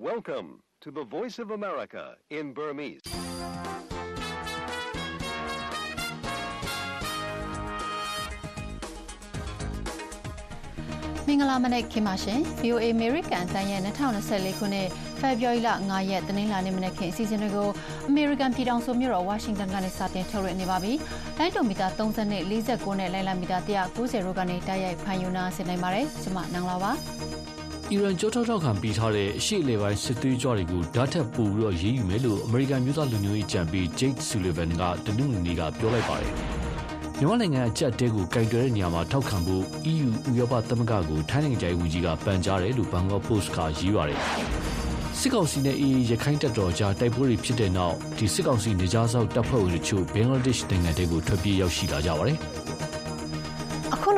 Welcome to the Voice of America in Burmese. ။မင်္ဂလာမနက်ခင်ပါရှင်။ VOA American တန်ရဲ့2024ခုနှစ် February လ9ရက်တနင်္လာနေ့မနက်ခင်းအစီအစဉ်တွေကို American ပြည်ထောင်စုမြို့တော် Washington ကနေစတင်ထုတ်လွှင့်နေပါပြီ။လိုင်းတိုမီတာ30နဲ့49နဲ့လိုင်းလာမီတာ190တို့ကနေတိုက်ရိုက်ဖန်ယူနာဆင်နိုင်ပါတယ်။ကျွန်မနန်းလာပါ။ အီရန်ကြောထောက်ထောက်ခံပေးထားတဲ့အရှိလေပိုင်းစစ်သွေးကြွတွေကိုဓာတ်ထက်ပိုပြီးတော့ရေးယူမယ်လို့အမေရိကန်မျိုးသားလူမျိုးရေးကြံပေး Jake Sullivan ကတနင်္ဂနွေနေ့ကပြောလိုက်ပါတယ်။မြန်မာနိုင်ငံအကြက်တဲကိုကင်တွယ်တဲ့နေရာမှာထောက်ခံဖို့ EU ဥရောပသမဂ္ဂကိုထိုင်းနိုင်ငံကြီးဝန်ကြီးကပန်ကြားတယ်လို့ဘန်ကောက်ပို့စ်ကရေးပါတယ်။စစ်ကောင်စီနဲ့ AA ရခိုင်တပ်တော်ကြားတိုက်ပွဲတွေဖြစ်တဲ့နောက်ဒီစစ်ကောင်စီနေကြားစောက်တပ်ဖွဲ့ဝင်တို့ချို့ဘင်္ဂလားဒေ့ရှ်နိုင်ငံတဲကိုထွက်ပြေးရောက်ရှိလာကြပါတယ်။အခု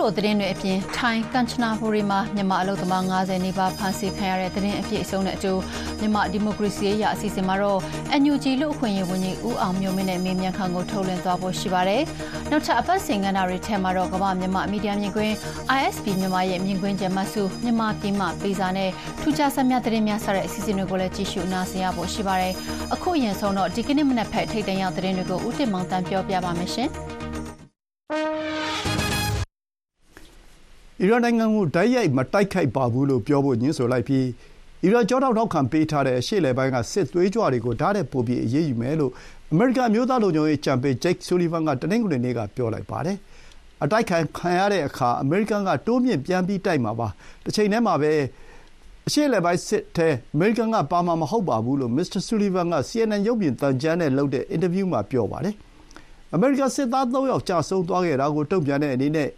လိုသတင်းတွေအပြင်ထိုင်းကန်ချနာဘူရီမှာမြန်မာအလုပ်သမား90နီးပါးဖမ်းဆီးခံရတဲ့သတင်းအပြည့်အစုံနဲ့အတူမြန်မာဒီမိုကရေစီရေးအစီအစဉ်မှာတော့ NUG လူအခွင့်အရေးဝန်ကြီးဦးအောင်မျိုးမင်းနဲ့မေးမြန်းခန်းကိုထုတ်လွှင့်သွားဖို့ရှိပါတယ်။နောက်ထပ်အပတ်စဉ်ကဏ္ဍတွေထဲမှာတော့ကမ္ဘာမြန်မာမီဒီယာမြင်ကွင်း ISP မြန်မာရဲ့မြင်ကွင်းကျမဆုမြန်မာပြည်မှပြည်စာနဲ့ထူးခြားဆက်မြသတင်းများစတဲ့အစီအစဉ်တွေကိုလည်းကြည့်ရှုနားဆင်ရဖို့ရှိပါတယ်။အခုရင်ဆုံးတော့ဒီကနေ့မနက်ဖက်ထိတ်တန့်ရောက်သတင်းတွေကိုဦးတင်မောင်တန်းပြောပြပါမယ်ရှင်။ အီရန်နိုင်ငံကို တိုက်ရိုက်မတိုက်ခိုက်ပါဘူးလို့ ပြောဖို့ ငြင်းဆိုလိုက်ပြီး အီရန်ကြောထောက်ထောက်ခံပေးထားတဲ့ အရှေ့အလယ်ပိုင်းက စစ်သွေးကြွတွေကိုဓာတ်နဲ့ပိုပြီး အရေးယူမယ်လို့ အမေရိကန် အမျိုးသားလုံခြုံရေးအကြံပေး Jake Sullivan က တနင်္ဂနွေနေ့က ပြောလိုက်ပါတယ်။အတိုက်ခံခံရတဲ့အခါ အမေရိကန်က တိုးမြှင့် ပြန်ပြီး တိုက်မှာပါ။တချိန်တည်းမှာပဲ အရှေ့အလယ်ပိုင်းစစ်ထဲ အမေရိကန်က ပါမှာမဟုတ်ပါဘူးလို့ မစ္စတာ Sullivan က CNN ရုပ်မြင်သံကြားနဲ့လုပ်တဲ့ အင်တာဗျူးမှာ ပြောပါတယ်။အမေရိကန် စစ်သား ၃ ယောက် ကျဆုံးသွားခဲ့တာကို တုံ့ပြန်တဲ့အနေနဲ့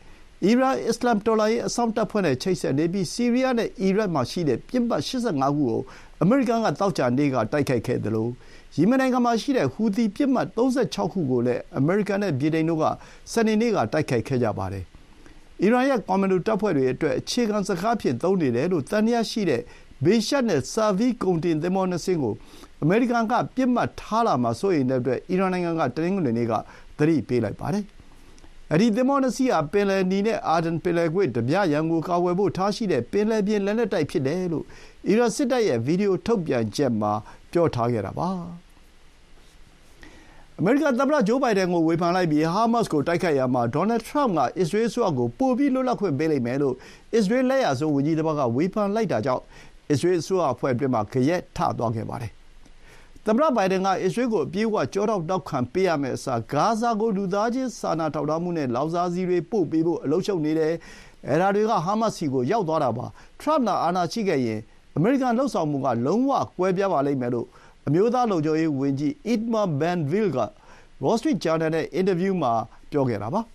အီရန်အစ္စလာမ်တော်လှန်ရေးအစောင့်တပ်ဖွဲ့နဲ့ချိတ်ဆက်နေပြီး ဆီးရီးယားနဲ့အီရတ်မှာရှိတဲ့ပစ်မှတ်၈၅ခုကို အမေရိကန်က သောကြာနေ့က တိုက်ခိုက်ခဲ့သလို ယီမင်နိုင်ငံမှာရှိတဲ့ ဟူသီပစ်မှတ် ၃၆ ခုကိုလည်း အမေရိကန်နဲ့ ဗြိတိန်တို့က စနေနေ့က တိုက်ခိုက်ခဲ့ကြပါတယ်။အီရန်ရဲ့ ကွန်မန်ဒိုတပ်ဖွဲ့တွေအတွက် အခြေခံစကားဖြင့်သုံးနေတယ်လို့ သံသယရှိတဲ့ ဘေရှတ်နဲ့ ဆာဗီကုန်တင်သင်္ဘောနှစ်စင်းကို အမေရိကန်က ပစ်မှတ်ထားလာမှာ စိုးရိမ်တဲ့အတွက် အီရန်နိုင်ငံက တနင်္ဂနွေနေ့က သတိပေးလိုက်ပါတယ် အဲဒီသင်္ဘောနှစ်စီးဟာပင်လယ်နီနဲ့အာဒန်ပင်လယ်ကွေ့ဓားပြရန်ကိုကာကွယ်ဖို့ထားရှိတဲ့ပင်လယ်ပြင်လက်နက်တိုက်ဖြစ်တယ်လို့အီရန်စစ်တပ်ရဲ့ဗွီဒီယိုထုတ်ပြန်ချက်မှာပြောထားခဲ့တာပါအမေရိကန်သမ္မတဂျိုးဘိုင်ဒန်ကိုဝေဖန်လိုက်ပြီးဟာမတ်စ်ကိုတိုက်ခိုက်ရာမှာဒေါ်နယ်ထရမ့်ကအစ္စရေးအစိုးရကိုပိုပြီးလွတ်လပ်ခွင့်ပေးလိမ့်မယ်လို့အစ္စရေးလက်ယာစွန်းဝန်ကြီးတစ်ပါးကဝေဖန်လိုက်တာကြောင့်အစ္စရေးအစိုးရအဖွဲ့အတွင်းမှာဂယက်ထသွားခဲ့ပါတယ် သမ္မတဘိုင်ဒန်ကအစ္စရေးကိုအပြည့်အဝကျောထောက်နောက်ခံပေးရမယ့်အစားဂါဇာကိုလူသားချင်းစာနာထောက်ထားမှုနဲ့လောင်စာဆီတွေပို့ပေးဖို့အလုပ်ရှုပ်နေတယ်။အဲဒါတွေကဟာမတ်စ်ဆီကိုရောက်သွားတာပါ။ထရမ့်သာအာဏာရှိခဲ့ရင်အမေရိကန်လုပ်ဆောင်မှုကလုံးဝကွဲပြားပါလိမ့်မယ်လို့အမျိုးသားလုံခြုံရေးဝန်ကြီး Itamar Ben-Gvir က Wall Street Journal နဲ့အင်တာဗျူးမှာပြောခဲ့တာပါ။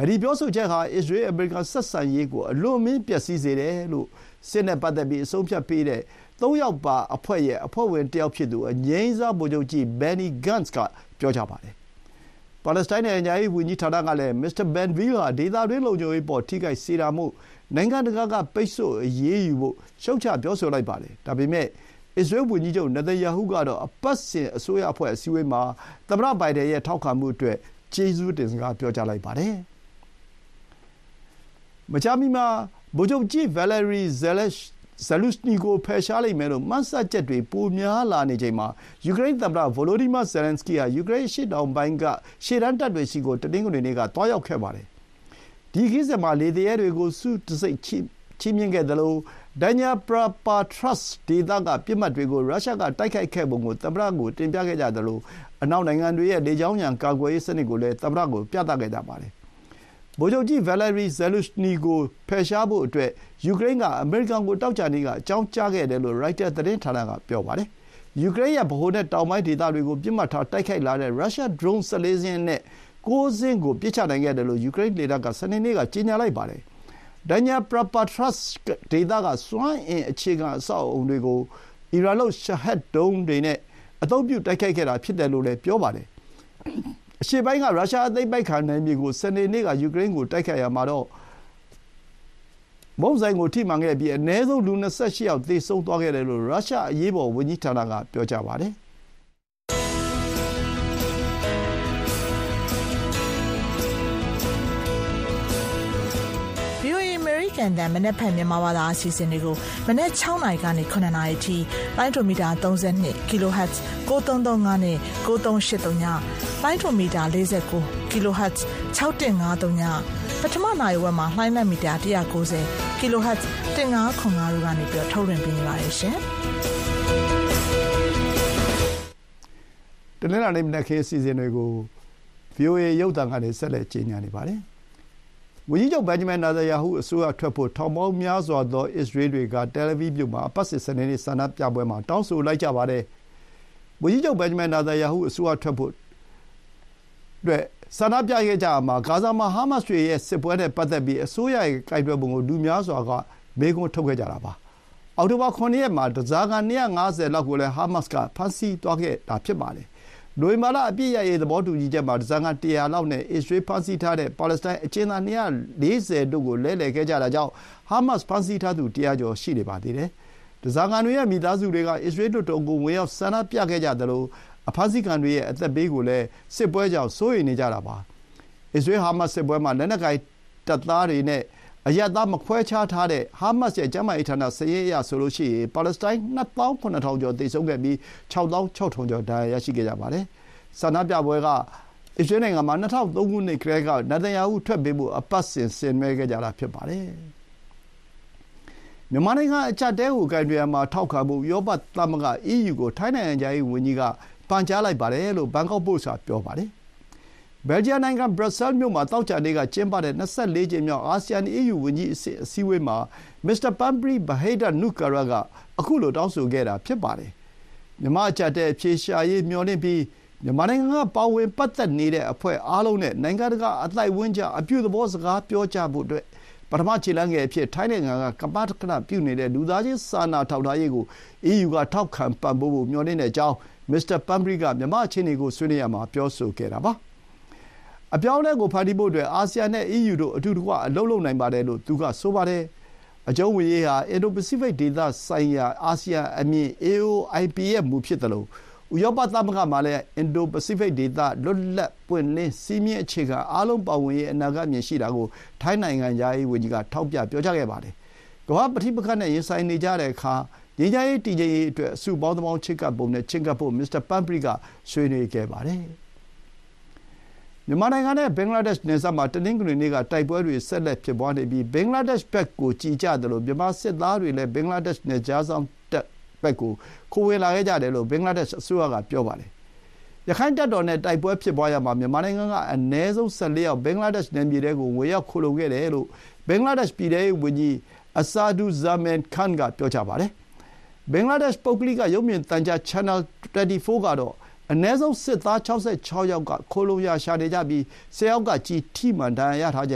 အဲဒီပြောဆိုချက်ဟာအစ္စရေး-အမေရိကန်ဆက်ဆံရေးကိုအလွန်အမင်းပျက်စီးစေတယ်လို့စစ်နဲ့ပတ်သက်ပြီးအဆုံးအဖြတ်ပေးတဲ့ သုံးယောက်ပါအဖွဲ့ရဲ့အဖွဲ့ဝင်တယောက်ဖြစ်သူအငြိမ်းစားဗိုလ်ချုပ်ကြီး Benny Gantz ကပြောကြပါတယ်။ပါလက်စတိုင်းနိုင်ငံခြားရေးဝန်ကြီးဌာနကလည်းမစ္စတာ Ben-Gvir ဟာဒေသတွင်းလုံခြုံရေးအပေါ်ထိခိုက်စေတာမို့နိုင်ငံတကာကပိတ်ဆို့အရေးယူဖို့ရှုတ်ချပြောဆိုလိုက်ပါတယ်။ဒါပေမဲ့အစ္စရေးဝန်ကြီးချုပ်နေသန်ယာဟုကတော့အပတ်စဉ်အစိုးရအဖွဲ့အစည်းအဝေးမှာသမ္မတဘိုင်ဒန်ရဲ့ထောက်ခံမှုအတွက်ကျေးဇူးတင်စကားပြောကြားလိုက်ပါတယ်။မကြာမီမှာဗိုလ်ချုပ်ကြီး Valery Zelensky ဇလူစနီကိုဖယ်ရှားလိမ့်မယ်လို့မှန်းဆချက်တွေပိုများလာနေချိန်မှာယူကရိန်းသမ္မတဗိုလိုဒီမာဇယ်လန်စကီဟာယူကရိန်းအရှေ့တောင်ပိုင်းကရှေ့တန်းတပ်တွေဆီကိုတနင်္ဂနွေနေ့ကသွားရောက်ခဲ့ပါတယ်။ဒီခရီးစဉ်မှာလေသူရဲတွေကိုဆုတံဆိပ်ချီးမြှင့်ခဲ့သလိုဒန်ညာပရာပါထရပ်စ်ဒေသကပစ်မှတ်တွေကိုရုရှားကတိုက်ခိုက်ခဲ့ပုံကိုသမ္မတကိုတင်ပြခဲ့ကြသလိုအနောက်နိုင်ငံတွေရဲ့လေကြောင်းရန်ကာကွယ်ရေးစနစ်ကိုလည်းသမ္မတကိုပြသခဲ့ကြပါတယ် ဗိုလ်ချုပ်ကြီး Valery Zelensky ကို ဖယ်ရှားဖို့အတွက် ယူကရိန်းက အမေရိကန်ကို သောကြာနေ့က အကြောင်းကြားခဲ့တယ်လို့ ရိုက်တာသတင်းဌာနက ပြောပါတယ်။ယူကရိန်းရဲ့ ဗဟိုနဲ့ တောင်ပိုင်းဒေသတွေကို ပစ်မှတ်ထား တိုက်ခိုက်လာတဲ့ ရုရှား ဒရုန်း ၁၄ စင်းအနက် ၉ စင်းကို ပစ်ချနိုင်ခဲ့တယ်လို့ ယူကရိန်းလေတပ်က စနေနေ့က ကြေညာလိုက်ပါတယ်။ဒန်ညာပရာပါထရပ်စ်ဒေသက စွမ်းအင်အခြေခံ အဆောက်အအုံတွေကို အီရန်လုပ်ရှာဟက်ဒုံးတွေနဲ့ အသုံးပြု တိုက်ခိုက်ခဲ့တာ ဖြစ်တယ်လို့လည်း ပြောပါတယ်။ အရှေ့ပိုင်းကရုရှားအသိမ်းပိုက်ခံနယ်မြေကိုစနေနေ့ကယူကရိန်းကိုတိုက်ခိုက်ရာမှာတော့မုံဆိုင်ကိုထိမှန်ခဲ့ပြီးအနည်းဆုံးလူ၂၈ယောက်သေဆုံးသွားခဲ့တယ်လို့ရုရှားအရေးပေါ်ဝန်ကြီးဌာနကပြောကြားပါတယ် ကန်တန်မနက်ဖြန်မြန်မာဘာသာအစီအစဉ်တွေကိုမနက်6နာရီကနေ9နာရီထိလိုင်းဒိုမီတာ32 kHz 9335နဲ့9383ညလိုင်းဒိုမီတာ49 kHz 6153ညပထမနိုင်ဝက်မှာလှိုင်းလက်မီတာ190 kHz 1505တို့ကနေပြီးထုတ်လွှင့်ပေးနေပါတယ်ရှင်။တနင်္လာနေ့မနက်ခင်းအစီအစဉ်တွေကို VOA ရုပ်သံကနေဆက်လက်ကြီးညာနေပါတယ်။ ဝန်ကြီးချုပ်ဘန်ဂျမန်နာဇာယာဟု အစိုးရထွက်ဖို့ ထောင်ပေါင်းများစွာသော အစ္စရေးတွေက တယ်လီဗီးမြို့မှာ အပတ်စစ်စနေနေ့ ဆန္ဒပြပွဲမှာ တောင်းဆိုလိုက်ကြပါတယ်။ဝန်ကြီးချုပ်ဘန်ဂျမန်နာဇာယာဟု အစိုးရထွက်ဖို့အတွက် ဆန္ဒပြခဲ့ကြရမှာ ဂါဇာမှာ ဟာမတ်စ်တွေရဲ့ စစ်ပွဲနဲ့ပတ်သက်ပြီး အစိုးရရဲ့ ကိုင်တွယ်ပုံကို လူများစွာက မေးခွန်းထုတ်ခဲ့ကြတာပါ။အောက်တိုဘာ ၇ ရက်မှာ ဓားစာခံ ၂၅၀ လောက်ကိုလည်း ဟာမတ်စ်က ဖမ်းဆီးသွားခဲ့တာ ဖြစ်ပါတယ်။ နိုဝင်ဘာလအပစ်ရပ်ရေးသဘောတူညီချက်မှာ ဓားစာခံ၁၀၀ လောက်နဲ့ အစ္စရေးဖမ်းဆီးထားတဲ့ ပါလက်စတိုင်း အကျဉ်းသား ၂၄၀ တို့ကို လဲလှယ်ခဲ့ကြတာကြောင့် ဟာမတ်စ် ဖမ်းဆီးထားသူ ၁၀၀ ကျော် ရှိနေပါသေးတယ်။ဓားစာခံတွေရဲ့ မိသားစုတွေက အစ္စရေးလွှတ်တော်ကို ဝင်ရောက် ဆန္ဒပြခဲ့ကြသလို အဖမ်းဆီးခံတွေရဲ့ အသက်ဘေးကိုလည်း စစ်ပွဲကြောင့် စိုးရိမ်နေကြတာပါ။အစ္စရေး-ဟာမတ်စ် စစ်ပွဲမှာ လက်နက်ကိုင်တပ်သားတွေနဲ့ အရပ်သားမခွဲခြားထားတဲ့ဟာမတ်စ်ရဲ့ကျန်းမာရေးဌာနစာရင်းအရဆိုရင်ပါလက်စတိုင်း၂သောင်း၇ထောင်ကျော်သေဆုံးခဲ့ပြီး၆သောင်း၆ထောင်ကျော်ဒဏ်ရာရရှိခဲ့ကြပါတယ်။ဆန္ဒပြပွဲကအစ္စရေးနိုင်ငံမှာ၂၀၀၃ခုနှစ်ကတည်းကနေသန်ယာဟုထွက်ပေးဖို့အပတ်စဉ်ဆင်နွှဲခဲ့ကြတာဖြစ်ပါတယ်။မြန်မာနိုင်ငံအကျပ်အတည်းကိုကိုင်တွယ်ရာမှာထောက်ခံဖို့ဥရောပသမဂ္ဂ (EU) ကိုထိုင်းနိုင်ငံခြားရေးဝန်ကြီးကပန်ကြားလိုက်ပါတယ်လို့ဘန်ကောက်ပို့စ်ကပြောပါတယ်။ ဘယ်လ်ဂျီယံနိုင်ငံ ဘရပ်ဆဲလ်မြို့မှာ သောကြာနေ့က ကျင်းပတဲ့ ၂၄ ကြိမ်မြောက် အာဆီယံ-အီးယူ ဝန်ကြီးအဆင့် အစည်းအဝေးမှာ မစ္စတာ ပန်ပရီးဘဟိဒနုကာရ က ခုလို တောင်းဆိုခဲ့တာ ဖြစ်ပါတယ်။မြန်မာ့အကျပ်အတည်း အဖြေရှာရေး မျှော်လင့်ပြီး မြန်မာနိုင်ငံက ပါဝင်ပတ်သက်နေတဲ့ အဖွဲ့အားလုံးနဲ့ နိုင်ငံတကာ အသိုက်အဝန်းကြား အပြုသဘော စကားပြောကြဖို့အတွက်ပထမခြေလှမ်းငယ်အဖြစ် ထိုင်းနိုင်ငံက ကမကထပြုနေတဲ့ လူသားချင်း စာနာထောက်ထားရေးကို အီးယူက ထောက်ခံပံ့ပိုးဖို့ မျှော်လင့်တဲ့အကြောင်း မစ္စတာ ပန်ပရီးက မြန်မာ့အခြေအနေကို ဆွေးနွေးရာမှာ ပြောဆိုခဲ့တာပါ။ အပြောင်းအလဲကို ဖန်တီးဖို့အတွက် အာဆီယံနဲ့ အီးယူတို့ အတူတကွ အလုပ်လုပ်နိုင်ပါတယ်လို့ သူက ဆိုပါတယ်။အကျုံးဝင်ရေးဟာ အင်ဒိုပစိဖိတ်ဒေသဆိုင်ရာ အာဆီယံအမြင် AOIP ရဲ့ မူဖြစ်သလို ဥရောပသမဂ္ဂမှာလည်း အင်ဒိုပစိဖိတ်ဒေသ လွတ်လပ်ပွင့်လင်း စည်းမျဉ်းအခြေခံ အားလုံးပါဝင်ရေး အနာဂတ်အမြင်ရှိတာကို ထိုင်းနိုင်ငံခြားရေးဝန်ကြီးက ထောက်ပြ ပြောကြားခဲ့ပါတယ်။ကမ္ဘာ့ပဋိပက္ခနဲ့ ရင်ဆိုင်နေကြတဲ့အခါ ငြိမ်းချမ်းရေး တည်ငြိမ်ရေးအတွက် အစုပေါင်းသဘောင်း ချဉ်းကပ်ပုံနဲ့ ချဉ်းကပ်ဖို့ မစ္စတာ ပန်ပရီးကဆွေးနွေးခဲ့ပါတယ်။ မြန်မာနိုင်ငံနဲ့ ဘင်္ဂလားဒေ့ရှ်နယ်စပ်မှာ တနင်္ဂနွေနေ့က တိုက်ပွဲတွေ ဆက်လက်ဖြစ်ပွားနေပြီး ဘင်္ဂလားဒေ့ရှ်ဘက်ကိုကျည်ကျသလို မြန်မာစစ်သားတွေလည်း ဘင်္ဂလားဒေ့ရှ် နယ်ခြားစောင့်တပ်ဘက်ကို ခိုဝင်လာခဲ့ကြတယ်လို့ ဘင်္ဂလားဒေ့ရှ်အစိုးရက ပြောပါတယ်။ရက္ခိုင့်တပ်တော်နဲ့ တိုက်ပွဲဖြစ်ပွားရာမှာ မြန်မာနိုင်ငံက အနည်းဆုံး ၁၄ ယောက် ဘင်္ဂလားဒေ့ရှ်နယ်မြေထဲကို ဝင်ရောက်ခိုလှုံခဲ့တယ်လို့ ဘင်္ဂလားဒေ့ရှ် ပြည်ထဲရေးဝန်ကြီးအဆာဒူဇာမန်ခန်ကပြောကြားပါတယ် ဘင်္ဂလားဒေ့ရှ် ပုဂ္ဂလိက ရုပ်မြင်သံကြား Channel 24 ကတော့ အနည်းဆုံးစစ်သား၆၆ယောက်ကခိုလှုံရာရှာနေကြပြီး၁၀ယောက်ကကျည်ထိမှန်ဒဏ်ရာရထားကြ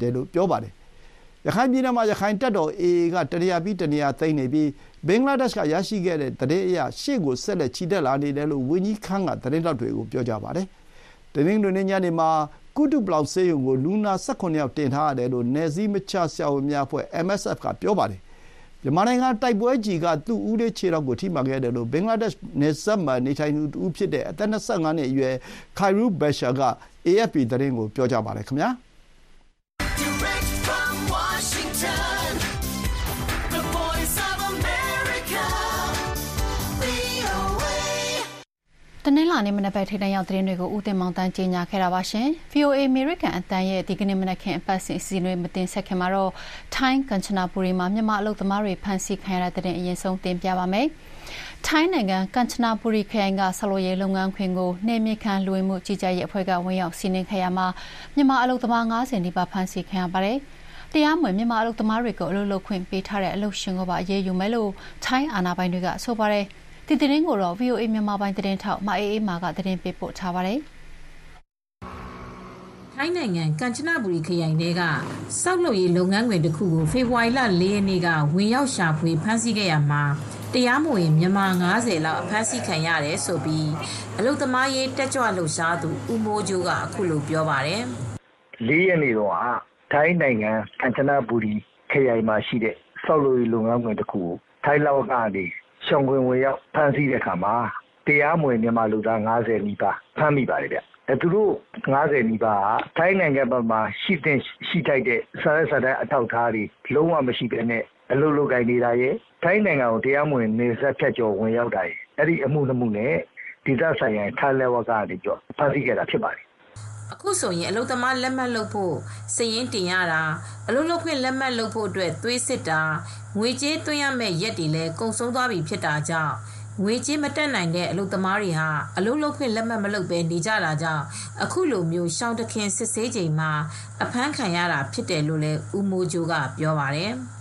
တယ်လို့ပြောပါတယ်။ရခိုင်ပြည်နယ်မှာရခိုင်တပ်တော် AA ကတနေရာပြီးတနေရာသိမ်းနေပြီးဘင်္ဂလားဒေ့ရှ်ကရရှိခဲ့တဲ့သတင်းအရရှေ့ကိုဆက်လက်ချီတက်လာနေတယ်လို့ဝန်ကြီးခန်းကသတင်းထောက်တွေကိုပြောကြားပါတယ်။တနင်္ဂနွေနေ့ညနေမှာကုတုပလောင်ဆေးရုံကိုလူနာ၁၇ယောက်တင်ထားရတယ်လို့နယ်စည်းမခြားဆရာဝန်များအဖွဲ့ MSF ကပြောပါတယ် မြန်မာနိုင်ငံတိုက်ပွဲကျည်ကသူ့ဦးလေးခြေထောက်ကိုထိမှန်ခဲ့တယ်လို့ဘင်္ဂလားဒေ့ရှ်နယ်စပ်မှာနေထိုင်သူတဦးဖြစ်တဲ့အသက်၂၅နှစ်အရွယ်ခိုင်ရူဘက်ရှာက AFP သတင်းကိုပြောကြားပါတယ်ခင်ဗျာ တနင်္လာနေ့မနက်ပိုင်းထိတဲ့ရောက်သတင်းတွေကိုဦးတင်မောင်တန်းကြီးညာခဲ့တာပါရှင်။ VOA အမေရိကန်အတန်းရဲ့ဒီကနေ့မနက်ခင်းအပတ်စဉ်အစီအစဉ်တွေမတင်ဆက်ခင်မှာတော့ထိုင်းကန်ချနာပူရီမှာမြန်မာအလုပ်သမားတွေဖမ်းဆီးခံရတဲ့တဲ့တင်အရင်ဆုံးတင်ပြပါမယ်။ထိုင်းနိုင်ငံကန်ချနာပူရီခရိုင်ကဆလိုရဲလုပ်ငန်းခွင်ကိုနေမြခန့်လူဝင်မှုကြီးကြပ်ရေးအဖွဲ့ကဝင်ရောက်စီးနင်းခဲ့ရမှာမြန်မာအလုပ်သမား90နီးပါးဖမ်းဆီးခံရပါတယ်။တရားမဝင်မြန်မာအလုပ်သမားတွေကိုအလုပ်လုပ်ခွင့်ပေးထားတဲ့အလုပ်ရှင်ကပါအရေးယူမယ်လို့ထိုင်းအာဏာပိုင်တွေကဆိုပါတယ်။ ဒီသတင်းကိုတော့ VOA မြန်မာပိုင်းသတင်းထောက်မအေးအေးမာကသတင်းပေးပို့ထားပါတယ်။ထိုင်းနိုင်ငံကမ်ချနဘူရီခရိုင်ထဲကစောက်လုပ်ရေးလုပ်ငန်းခွင်တစ်ခုကိုဖေဖော်ဝါရီလ၄ရက်နေ့ကဝင်ရောက်ရှာဖွေဖမ်းဆီးခဲ့ရမှာတရားမဝင်မြန်မာ90လောက်အဖမ်းဆီးခံရတယ်ဆိုပြီးအလုသမားရေးတက်ကြွလှုပ်ရှားသူဦးမိုးကျိုးကအခုလိုပြောပါတယ်။၄ရက်နေ့တော့ထိုင်းနိုင်ငံကမ်ချနဘူရီခရိုင်မှာရှိတဲ့စောက်လုပ်ရေးလုပ်ငန်းခွင်တစ်ခုကိုထိုင်းလောက်ကနေ ရှောင်ခွင်ဝင်ရောက်ဖမ်းဆီးတဲ့အခါမှာတရားမဝင်မြန်မာလူသား90နီးပါးဖမ်းမိပါတယ်ဗျသူတို့90နီးပါးကထိုင်းနိုင်ငံဘက်မှာရှိတဲ့ရှိထိုက်တဲ့စာရစာတဲ့အထောက်အထားတွေလုံးဝမရှိဘဲနဲ့အလုပ်လုပ်ကိုင်နေတာရဲ့ထိုင်းနိုင်ငံကိုတရားမဝင်နေဆက်ဖြတ်ကျော်ဝင်ရောက်တာရဲ့အဲ့ဒီအမှုနှမှုနဲ့ဒေသဆိုင်ရာထားလက်ဝကနေကြောဖမ်းဆီးခဲ့တာဖြစ်ပါတယ် အခုဆိုရင်အလုသမားလက်မှတ်လုပ်ဖို့စည်ရင်တင်ရတာအလုလုပ်ခွင့်လက်မှတ်လုပ်ဖို့အတွက်သွေးစစ်တာငွေကြေးသွင်းရမယ့်ရက်တွေလည်းကုန်ဆုံးသွားပြီဖြစ်တာကြောင့်ငွေကြေးမတက်နိုင်တဲ့အလုပ်သမားတွေဟာအလုပ်လုပ်ခွင့်လက်မှတ်မလုပ်ဘဲနေကြတာကြောင့်အခုလိုမျိုးရှောင်းတခင်စစ်ဆေးချိန်မှာအဖမ်းခံရတာဖြစ်တယ်လို့လည်းဦးမိုးဂျိုးကပြောပါတယ်။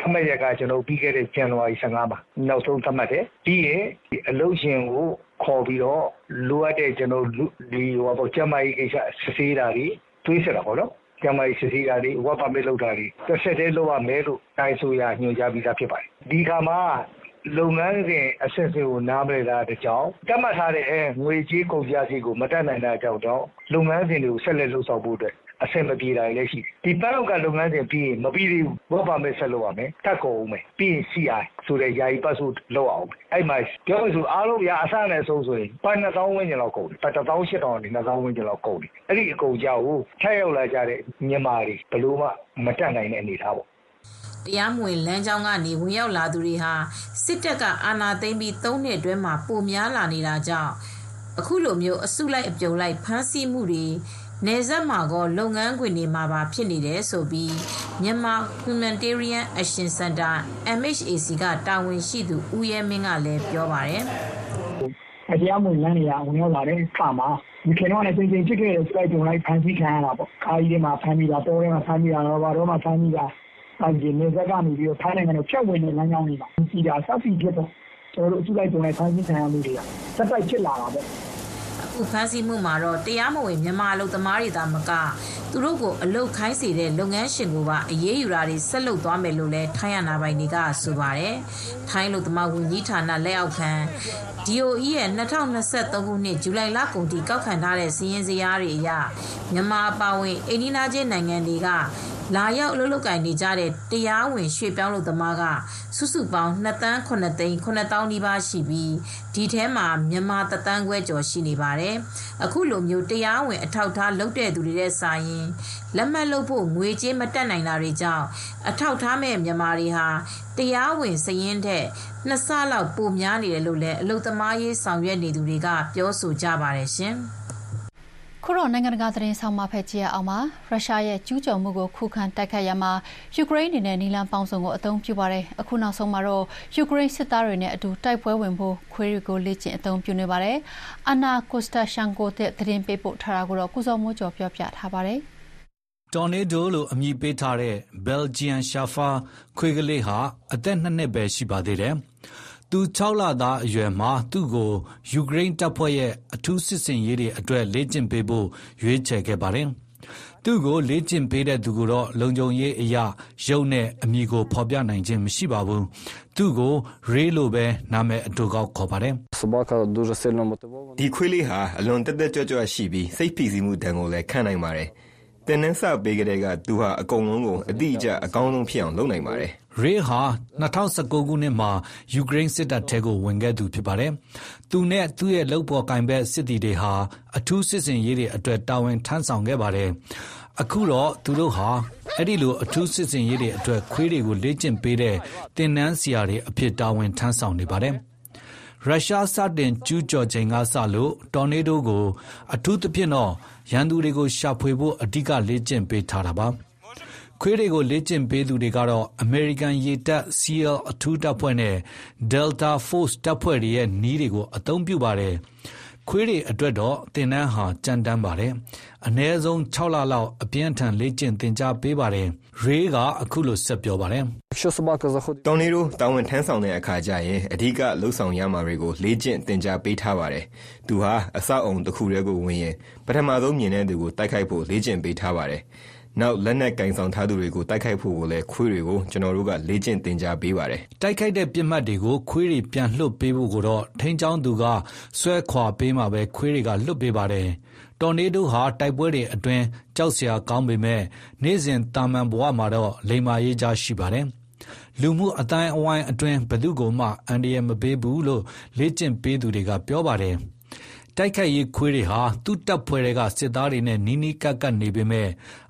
ထမရက်ကကျွန်တော်ပြီးခဲ့တဲ့ဇန်နဝါရီ15မှာနောက်ဆုံးသတ်မှတ်တယ်။ပြီးရင်အလုပ်ရှင်ကိုခေါ်ပြီးတော့လိုအပ်တဲ့ကျွန်တော်ဒီဟိုပေါ့ကျမကြီးကိစ္စစစ်ဆေးတာတွေတွေးစစ်တာပေါ့နော်။ကျမကြီးစစ်ဆေးတာတွေဝက်ပါမစ်လုပ်တာတွေတစ်ဆက်တည်းလုပ်ရမယ်လို့တိုင်းဆိုရညွှန်ကြားပြီးသားဖြစ်ပါတယ်။ဒီခါမှာလုပ်ငန်းစဉ်အဆင့်ဆင့်ကိုနားမလည်တာတကြောင်တတ်မှတ်ထားတဲ့ငွေကြေးကုန်ကျစရိတ်ကိုမတတ်နိုင်တာကြောင့်တော့လုပ်ငန်းစဉ်တွေကိုဆက်လက်လုပ်ဆောင်ဖို့အတွက် အဆင်မပြေတာလည်းရှိတယ်ဒီပန်းလောက်ကလုပ်ငန်းစဉ်ပြီးရင်မပြီးသေးဘူးဘောပါမဲ့ဆက်လုပ်ရမယ်တက်ကုန်အောင်မယ်ပြီးရင် CI ဆိုတဲ့ယာယီပတ်စုလုပ်အောင်အဲ့မှာပြောလို့ဆိုအားလုံးရအဆနဲ့ဆုံးဆိုရင်ပိုင်း2000ဝန်းကျင်လောက်ကုန်တယ်ပတ်1800နဲ့2000ဝန်းကျင်လောက်ကုန်တယ်အဲ့ဒီအကုန်ကြောက်ကိုထက်ရောက်လာကြတဲ့မြန်မာတွေဘလို့မှမတက်နိုင်တဲ့အနေထားပေါ့တရားမဝင်လမ်းကြောင်းကနေဝင်ရောက်လာသူတွေဟာစစ်တပ်ကအာဏာသိမ်းပြီး၃နှစ်အတွင်းမှာပိုများလာနေတာကြောင့်အခုလိုမျိုးအစုလိုက်အပြုံလိုက်ဖမ်းဆီးမှုတွေ နေဆက်မှာကော လုပ်ငန်းခွင်တွေမှာပါဖြစ်နေတယ်ဆိုပြီးမြန်မာ Humanitarian Action Center MHAC က တာဝန်ရှိသူ ဦးရဲမင်းကလည်းပြောပါတယ်။တရားမဝင်လမ်းတွေကဝင်ရောက်လာတဲ့အခါမှာဒီခင်တော့လည်းပြင်ပြင်ဖြစ်ခဲ့တဲ့ site တွေလိုက်ဖမ်းဆီးခံရတာပေါ့။ခါးကြီးတွေမှာဖမ်းပြီးတာပေါ်ထဲမှာဖမ်းပြီးတာတော့ဘာတော့မှဖမ်းပြီးတာအဲဒီနေဆက်ကနေပြီးတော့ထိုင်းနိုင်ငံကိုဖြတ်ဝင်တဲ့လမ်းကြောင်းတွေမှာစီတာဆက်စီဖြစ်တော့ကျွန်တော်တို့အစုလိုက်ပုံလိုက်ဖမ်းဆီးခံရမှုတွေကစက်တိုက်ဖြစ်လာတာပေါ့အ ခုဖမ်းဆီးမှုမှာတော့တရားမဝင်မြန်မာအလုပ်သမားတွေသာမကသူတို့ကိုအလုတ်ခိုင်းစေတဲ့လုပ်ငန်းရှင်ကိုပါအရေးယူတာတွေဆက်လုပ်သွားမယ်လို့လည်းထိုင်းရနာပိုင်တွေကဆိုပါတယ်။ထိုင်းလူသမားဝန်ကြီးဌာနလက်အောက်ခံ DOE ရဲ့2023ခုနှစ်ဇူလိုင်လကုန်ထိကောက်ခံထားတဲ့စီးရင်စရာတွေအရမြန်မာအပါအဝင်အိန္ဒိယချင်းနိုင်ငံတွေကလာရောက်အလုပ်လုပ်ကိုင်နေကြတဲ့တရားဝင်ရွှေ့ပြောင်းလုပ်သမားကစုစုပေါင်း2တန်း9သိန်း9000နီးပါးရှိပြီးဒီထဲမှာမြန်မာတသန်းခွဲကျော်ရှိနေပါတယ်။အခုလိုမျိုးတရားဝင်အထောက်ထားလုပ်တဲ့သူတွေတဲ့စာရင်လက်မှတ်လုပ်ဖို့ငွေကြေးမတက်နိုင်တာတွေကြောင့်အထောက်ထားမဲ့မြန်မာတွေဟာတရားဝင်စရင်တဲ့နှစ်ဆလောက်ပိုများနေတယ်လို့လည်းအလုပ်သမားရေးဆောင်ရွက်နေသူတွေကပြောဆိုကြပါတယ်ရှင်။ ခုတော့နိုင်ငံတကာသတင်းဆောင်မဖက်ကြည့်ရအောင်ပါရုရှားရဲ့ကျူးကျော်မှုကိုခုခံတိုက်ခိုက်ရမှာယူကရိန်းအနေနဲ့နီလန်ပေါင်းစုံကိုအသုံးပြုပါတယ်အခုနောက်ဆုံးမှာတော့ယူကရိန်းစစ်သားတွေနဲ့အတူတိုက်ပွဲဝင်ဖို့ခွေးတွေကိုလေ့ကျင့်အသုံးပြုနေပါတယ်အနာကိုစတာရှန်ကိုတဲ့သတင်းပေးပို့ထားတာကိုတော့ကုစောမိုးကျော်ပြောပြထားပါတယ်တော်နေဒိုလို့အမည်ပေးထားတဲ့ဘယ်လ်ဂျီယန်ရှာဖာခွေးကလေးဟာအသက်နှစ်နှစ်ပဲရှိပါသေးတယ်။ သူ6လသားအရွယ်မှာ သူ့ကို ယူကရိန်းတပ်ဖွဲ့ရဲ့ အထူးစစ်ဆင်ရေးတွေအတွက် လေ့ကျင့်ပေးဖို့ ရွေးချယ်ခဲ့ပါတယ်။သူ့ကို လေ့ကျင့်ပေးတဲ့သူကိုတော့ လုံခြုံရေးအရ ရုပ်နဲ့အမည်ကို ဖော်ပြနိုင်ခြင်းမရှိပါဘူး။သူ့ကိုရေးလို့ပဲ နာမည်အတူကောက်ခေါ်ပါတယ်။ဒီခွေးလေးဟာ အလွန်တက်တက်ကြွကြွရှိပြီး စိတ်ဖိစီးမှုတန်ကိုလည်း ခံနိုင်ပါတယ်။တင်နှန်းစပေးကြတဲ့ကသူဟာ အကုန်လုံးကို အတိအကျ အကောင်းဆုံးဖြစ်အောင် လုပ်နိုင်ပါတယ် ရေးဟာ2019ခုနှစ်မှာ ယူကရိန်းစစ်တပ်ထဲကို ဝင်ခဲ့သူဖြစ်ပါတယ်။သူနဲ့ သူ့ရဲ့ လုပ်ဖော်ကိုင်ဘက် စစ်သည်တွေဟာ အထူးစစ်ဆင်ရေးတွေအတွက် တာဝန်ထမ်းဆောင်ခဲ့ပါတယ်။အခုတော့ သူတို့ဟာ အဲ့ဒီလို အထူးစစ်ဆင်ရေးတွေအတွက် ခွေးတွေကို လေ့ကျင့်ပေးတဲ့တင်နန်းဆရာတွေအဖြစ် တာဝန်ထမ်းဆောင်နေပါတယ်။ရုရှားစတင်ကျူးကျော်ချိန်ကစလို့ တော်နေဒိုကို အထူးသဖြင့်တော့ ရန်သူတွေကို ရှာဖွေဖို့ အဓိက လေ့ကျင့်ပေးထားတာပါ။ ခွေးတွေကို လေ့ကျင့်ပေးသူတွေကတော့ အမေရိကန်ရေတပ် SEAL အထူးတပ်ဖွဲ့နဲ့ Delta Force တပ်ဖွဲ့တွေရဲ့နည်းတွေကို အသုံးပြုပါတယ်။ခွေးတွေအတွက်တော့ သင်တန်းဟာ ကြမ်းတမ်းပါတယ်။အနည်းဆုံး ၆ လလောက် အပြင်းအထန် လေ့ကျင့်သင်ကြားပေးပါတယ်။ရေးကအခုလို ဆက်ပြောပါတယ်။တော်နေတို့တာဝန်ထမ်းဆောင်တဲ့အခါကျရင် အဓိကလှုပ်ဆောင်ရမှာတွေကို လေ့ကျင့်သင်ကြားပေးထားပါတယ်။သူဟာ အဆောက်အုံတစ်ခုတည်းကိုဝင်ရင် ပထမဆုံးမြင်တဲ့သူကို တိုက်ခိုက်ဖို့ လေ့ကျင့်ပေးထားပါတယ်။ နောက်လက်နက်ကင်ဆောင်ထားသူတွေကိုတိုက်ခိုက်ဖို့ကိုလည်းခွေးတွေကိုကျွန်တော်တို့ကလေ့ကျင့်သင်ကြားပေးပါတယ်။တိုက်ခိုက်တဲ့ပစ်မှတ်တွေကိုခွေးတွေပြန်လွှတ်ပေးဖို့ကိုတော့ထိန်းကျောင်းသူကဆွဲခွာပေးမှပဲခွေးတွေကလွှတ်ပေးပါတယ်။တော်နေဒိုဟာတိုက်ပွဲတွေအတွင်းကြောက်စရာကောင်းပေမဲ့နေ့စဉ်တာမန်ဘဝမှာတော့လိမ္မာရေးကြားရှိပါတယ်။လူမှုအတိုင်းအဝိုင်းအတွင်းဘယ်သူ့ကိုမှအန္တရာယ်မပေးဘူးလို့လေ့ကျင့်ပေးသူတွေကပြောပါတယ်။ တိုက်ခိုက်ရေးခွေးတွေဟာ သူ့တပ်ဖွဲ့တွေကစစ်သားတွေနဲ့ နီးနီးကပ်ကပ်နေပေမဲ့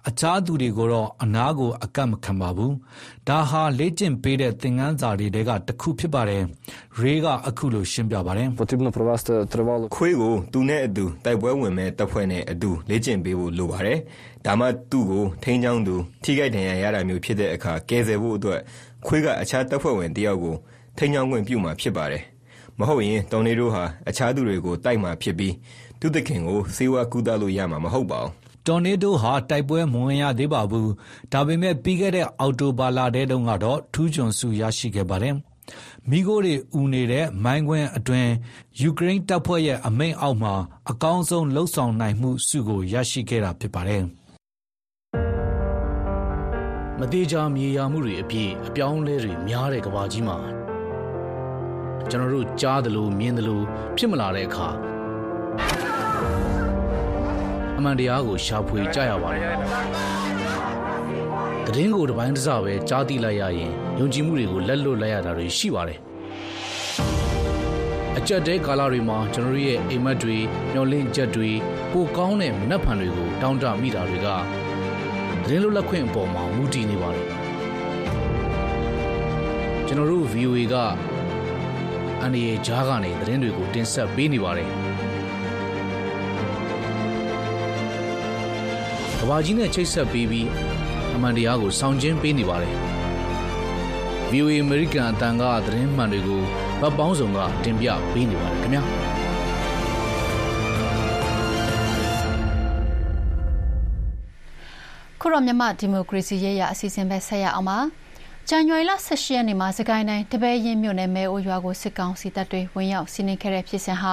အခြားသူတွေကိုတော့ အနားကို အကပ်မခံပါဘူး။ဒါဟာ လေ့ကျင့်ပေးတဲ့ သင်ခန်းစာတွေထဲက တခုဖြစ်ပါတယ်။ Ray က အခုလို ရှင်းပြပါတယ်။“ခွေးကို သူနဲ့အတူ တိုက်ပွဲဝင်မယ့်တပ်ဖွဲ့နဲ့အတူ လေ့ကျင့်ပေးဖို့ လိုပါတယ်။ဒါမှ သူ့ကို ထိန်းကျောင်းသူ ထိခိုက်ဒဏ်ရာရတာမျိုးဖြစ်တဲ့အခါ ကယ်ဆယ်ဖို့အတွက် ခွေးက အခြားတပ်ဖွဲ့ဝင်တယောက်ကို ထိန်းကျောင်းခွင့်ပြုမှာ ဖြစ်ပါတယ်။ မဟုတ်ရင်တော်နေဒိုးဟာအခြားသူတွေကိုတိုက်မှာဖြစ်ပြီးသူ့သခင်ကိုဆေးဝါးကုသလို့ရမှာမဟုတ်ပါဘူး။”တော်နေဒိုးဟာတိုက်ပွဲမဝင်ရသေးပါဘူး။ဒါပေမဲ့ပြီးခဲ့တဲ့အောက်တိုဘာလထဲတုန်းကတော့ထူးချွန်ဆုရရှိခဲ့ပါတယ်။မီးခိုးတွေအူနေတဲ့မိုင်းကွင်းအတွင်းယူကရိန်းတပ်ဖွဲ့ရဲ့အမိန့်အောက်မှာအကောင်းဆုံးလုပ်ဆောင်နိုင်မှုဆုကိုရရှိခဲ့တာဖြစ်ပါတယ်။မသေချာမြေယာမှုတွေအပြည့်အပြောင်းလဲတွေများတဲ့ကဘာကြီးမှာ ကျွန်တော်တို့ကြားသလိုမြင်သလိုဖြစ်မလာတဲ့အခါအမှန်တရားကိုရှာဖွေကြရပါတယ်။တည်င်းကိုတစ်ပိုင်းတစ်စပဲကြားသိလိုက်ရရင်ယုံကြည်မှုတွေကိုလက်လွတ်လိုက်ရတာတွေရှိပါတယ်။အကြက်တဲကာလတွေမှာကျွန်တော်ရဲ့အိမ်မက်တွေမျောလင့်ချက်တွေပိုကောင်းတဲ့မနှက်ဖန်တွေကိုတောင်းတမိတာတွေကသတင်းလွတ်လပ်ခွင့်အပေါ်မှာမူတည်နေပါတယ်ကျွန်တော်တို့ VOA က အန်ဒီရဲ့ဂျားကနေသတင်းတွေကိုတင်ဆက်ပေးနေပါတယ်ကဘာကြီးနဲ့ချိတ်ဆက်ပေးပြီးအမှန်တရားကိုစောင့်ကျင်းပေးနေပါတယ် VOA American အတန်ကသတင်းမှန်တွေကိုဗတ်ပေါင်းစုံကတင်ပြပေးနေပါတယ်ခင်ဗျာခုတော့မြမဒီမိုကရေစီရေးရအစီအစဉ်ပဲဆက်ရအောင်ပါ ဇန်နဝါရီလ18ရက်နေ့မှာစကိုင်းတိုင်းတပည့်ရင်မြို့နယ် မဲအိုရွာကို စစ်ကောင်စီတပ်တွေ ဝင်ရောက်စီးနင်းခဲ့တဲ့ဖြစ်စဉ်ဟာ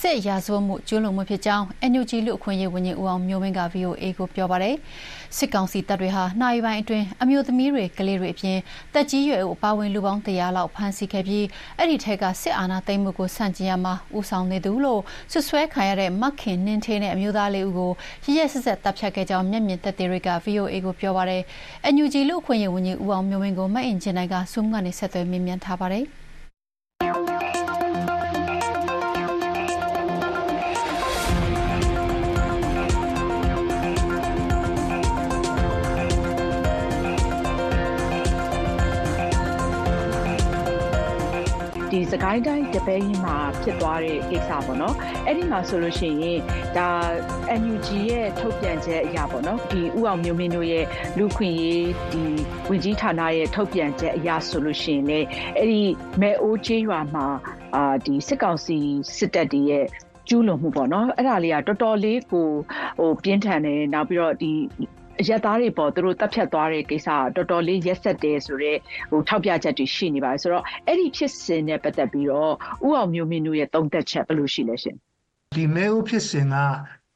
စစ်ရာဇဝတ်မှု ကျူးလွန်မှုဖြစ်ကြောင်း NUG လူအခွင့်အရေးဝန်ကြီး ဦးအောင်မျိုးမင်းက VOA ကို ပြောပါတယ်။စစ်ကောင်စီတပ်တွေဟာနိုင်ပိုင်းအတွင်း အမျိုးသမီးတွေ ကလေးတွေအပြင်တက်ကြီးရွယ်အပါဝင် လူပေါင်း100လောက် ဖမ်းဆီးခဲ့ပြီး အဲ့ဒီထက်ကစစ်အာဏာသိမ်းမှုကို ဆန့်ကျင်ရမှာ ဦးဆောင်နေသူလို့ဆွဆွဲခံရတဲ့ မခင်နင်းထေးနဲ့ အမျိုးသားလေးဦးကိုရရဆက်ဆက်တပ်ဖြတ်ခဲ့ကြောင်း မျက်မြင်သက်သေတွေက VOA ကို ပြောပါတယ်။ NUG လူအခွင့်အရေးဝန်ကြီး ဦးအောင်မျိုးမင်းကိုမအင်ဂျင်နိုင်က Zoom ကနေ ဆက်သွယ်မေးမြန်းထားပါတယ်။ ဒီစကိုင်းတိုင်းတပဲရင်မှာဖြစ်သွားတဲ့ကိစ္စပေါ့နော်အဲ့ဒီမှာဆိုလို့ရှိရင်ဒါ NUG ရဲ့ထုတ်ပြန်ချက်အရာပေါ့နော်ဒီဥအောင်မျိုးမင်းတို့ရဲ့လူခွင့်ရေးဒီဝင်ကြီးဌာနရဲ့ထုတ်ပြန်ချက်အရာဆိုလို့ရှိရင်လေအဲ့ဒီမဲအိုးကျေးရွာမှာအာဒီစစ်ကောင်စီစစ်တပ်တွေရဲ့ကျူးလွန်မှုပေါ့နော်အဲ့ဒါလေးကတော်တော်လေးကိုဟိုပြင်းထန်တယ်နောက်ပြီးတော့ဒီ ရက်သားတွေပေါ်သူတို့တက်ဖြတ်သွားတဲ့ကိစ္စတော်တော်လေးရက်ဆက်တယ်ဆိုတော့ဟိုထောက်ပြချက်တွေရှိနေပါတယ်ဆိုတော့အဲ့ဒီဖြစ်စဉ်နဲ့ပတ်သက်ပြီးတော့ဥအောင်မျိုးမင်းတို့ရဲ့သုံးသက်ချက်ဘယ်လိုရှိလဲရှင်ဒီမဲဦးဖြစ်စဉ်က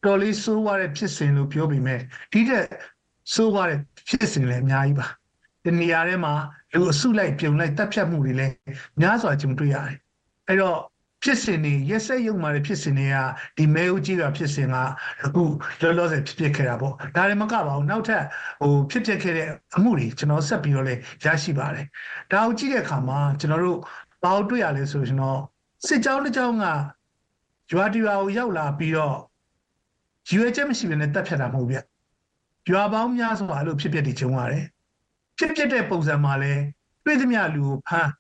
တော်လေးစိုးရတဲ့ဖြစ်စဉ်လို့ပြောပြီးမဲ့ဒီတဲ့စိုးရတဲ့ဖြစ်စဉ်လည်းအများကြီးပါဒီနေရာထဲမှာလူအစုလိုက်ပြုံလိုက်တပ်ဖြတ်မှုတွေလည်းများစွာကြုံတွေ့ရတယ်အဲ့တော့ ဖြစ်စဉ်တွေရက်ဆက်ရုံမာတဲ့ဖြစ်စဉ်တွေကဒီမဲဦးကြီးကဖြစ်စဉ်ကအခုလောလောဆယ်ဖြစ်ဖြစ်ခဲ့တာပေါ့ဒါလည်းမကပါဘူးနောက်ထပ်ဟိုဖြစ်ဖြစ်ခဲ့တဲ့အမှုတွေကျွန်တော်ဆက်ပြီးတော့လည်းရရှိပါတယ်ဒါကိုကြည့်တဲ့အခါမှာကျွန်တော်တို့ဘာလို့တွေ့ရလဲဆိုရင်တော့စစ်ကြောင်းတစ်ကြောင်းကရွာတရွာကိုရောက်လာပြီးတော့ရွေချက်မရှိဘဲနဲ့တက်ဖြတ်တာမဟုတ်ဗျရွာပေါင်းများစွာလို့ဖြစ်ဖြစ်ဒီကျုံရတယ်ဖြစ်ဖြစ်တဲ့ပုံစံမှာလဲတွေ့သမျှလူကိုဖမ်း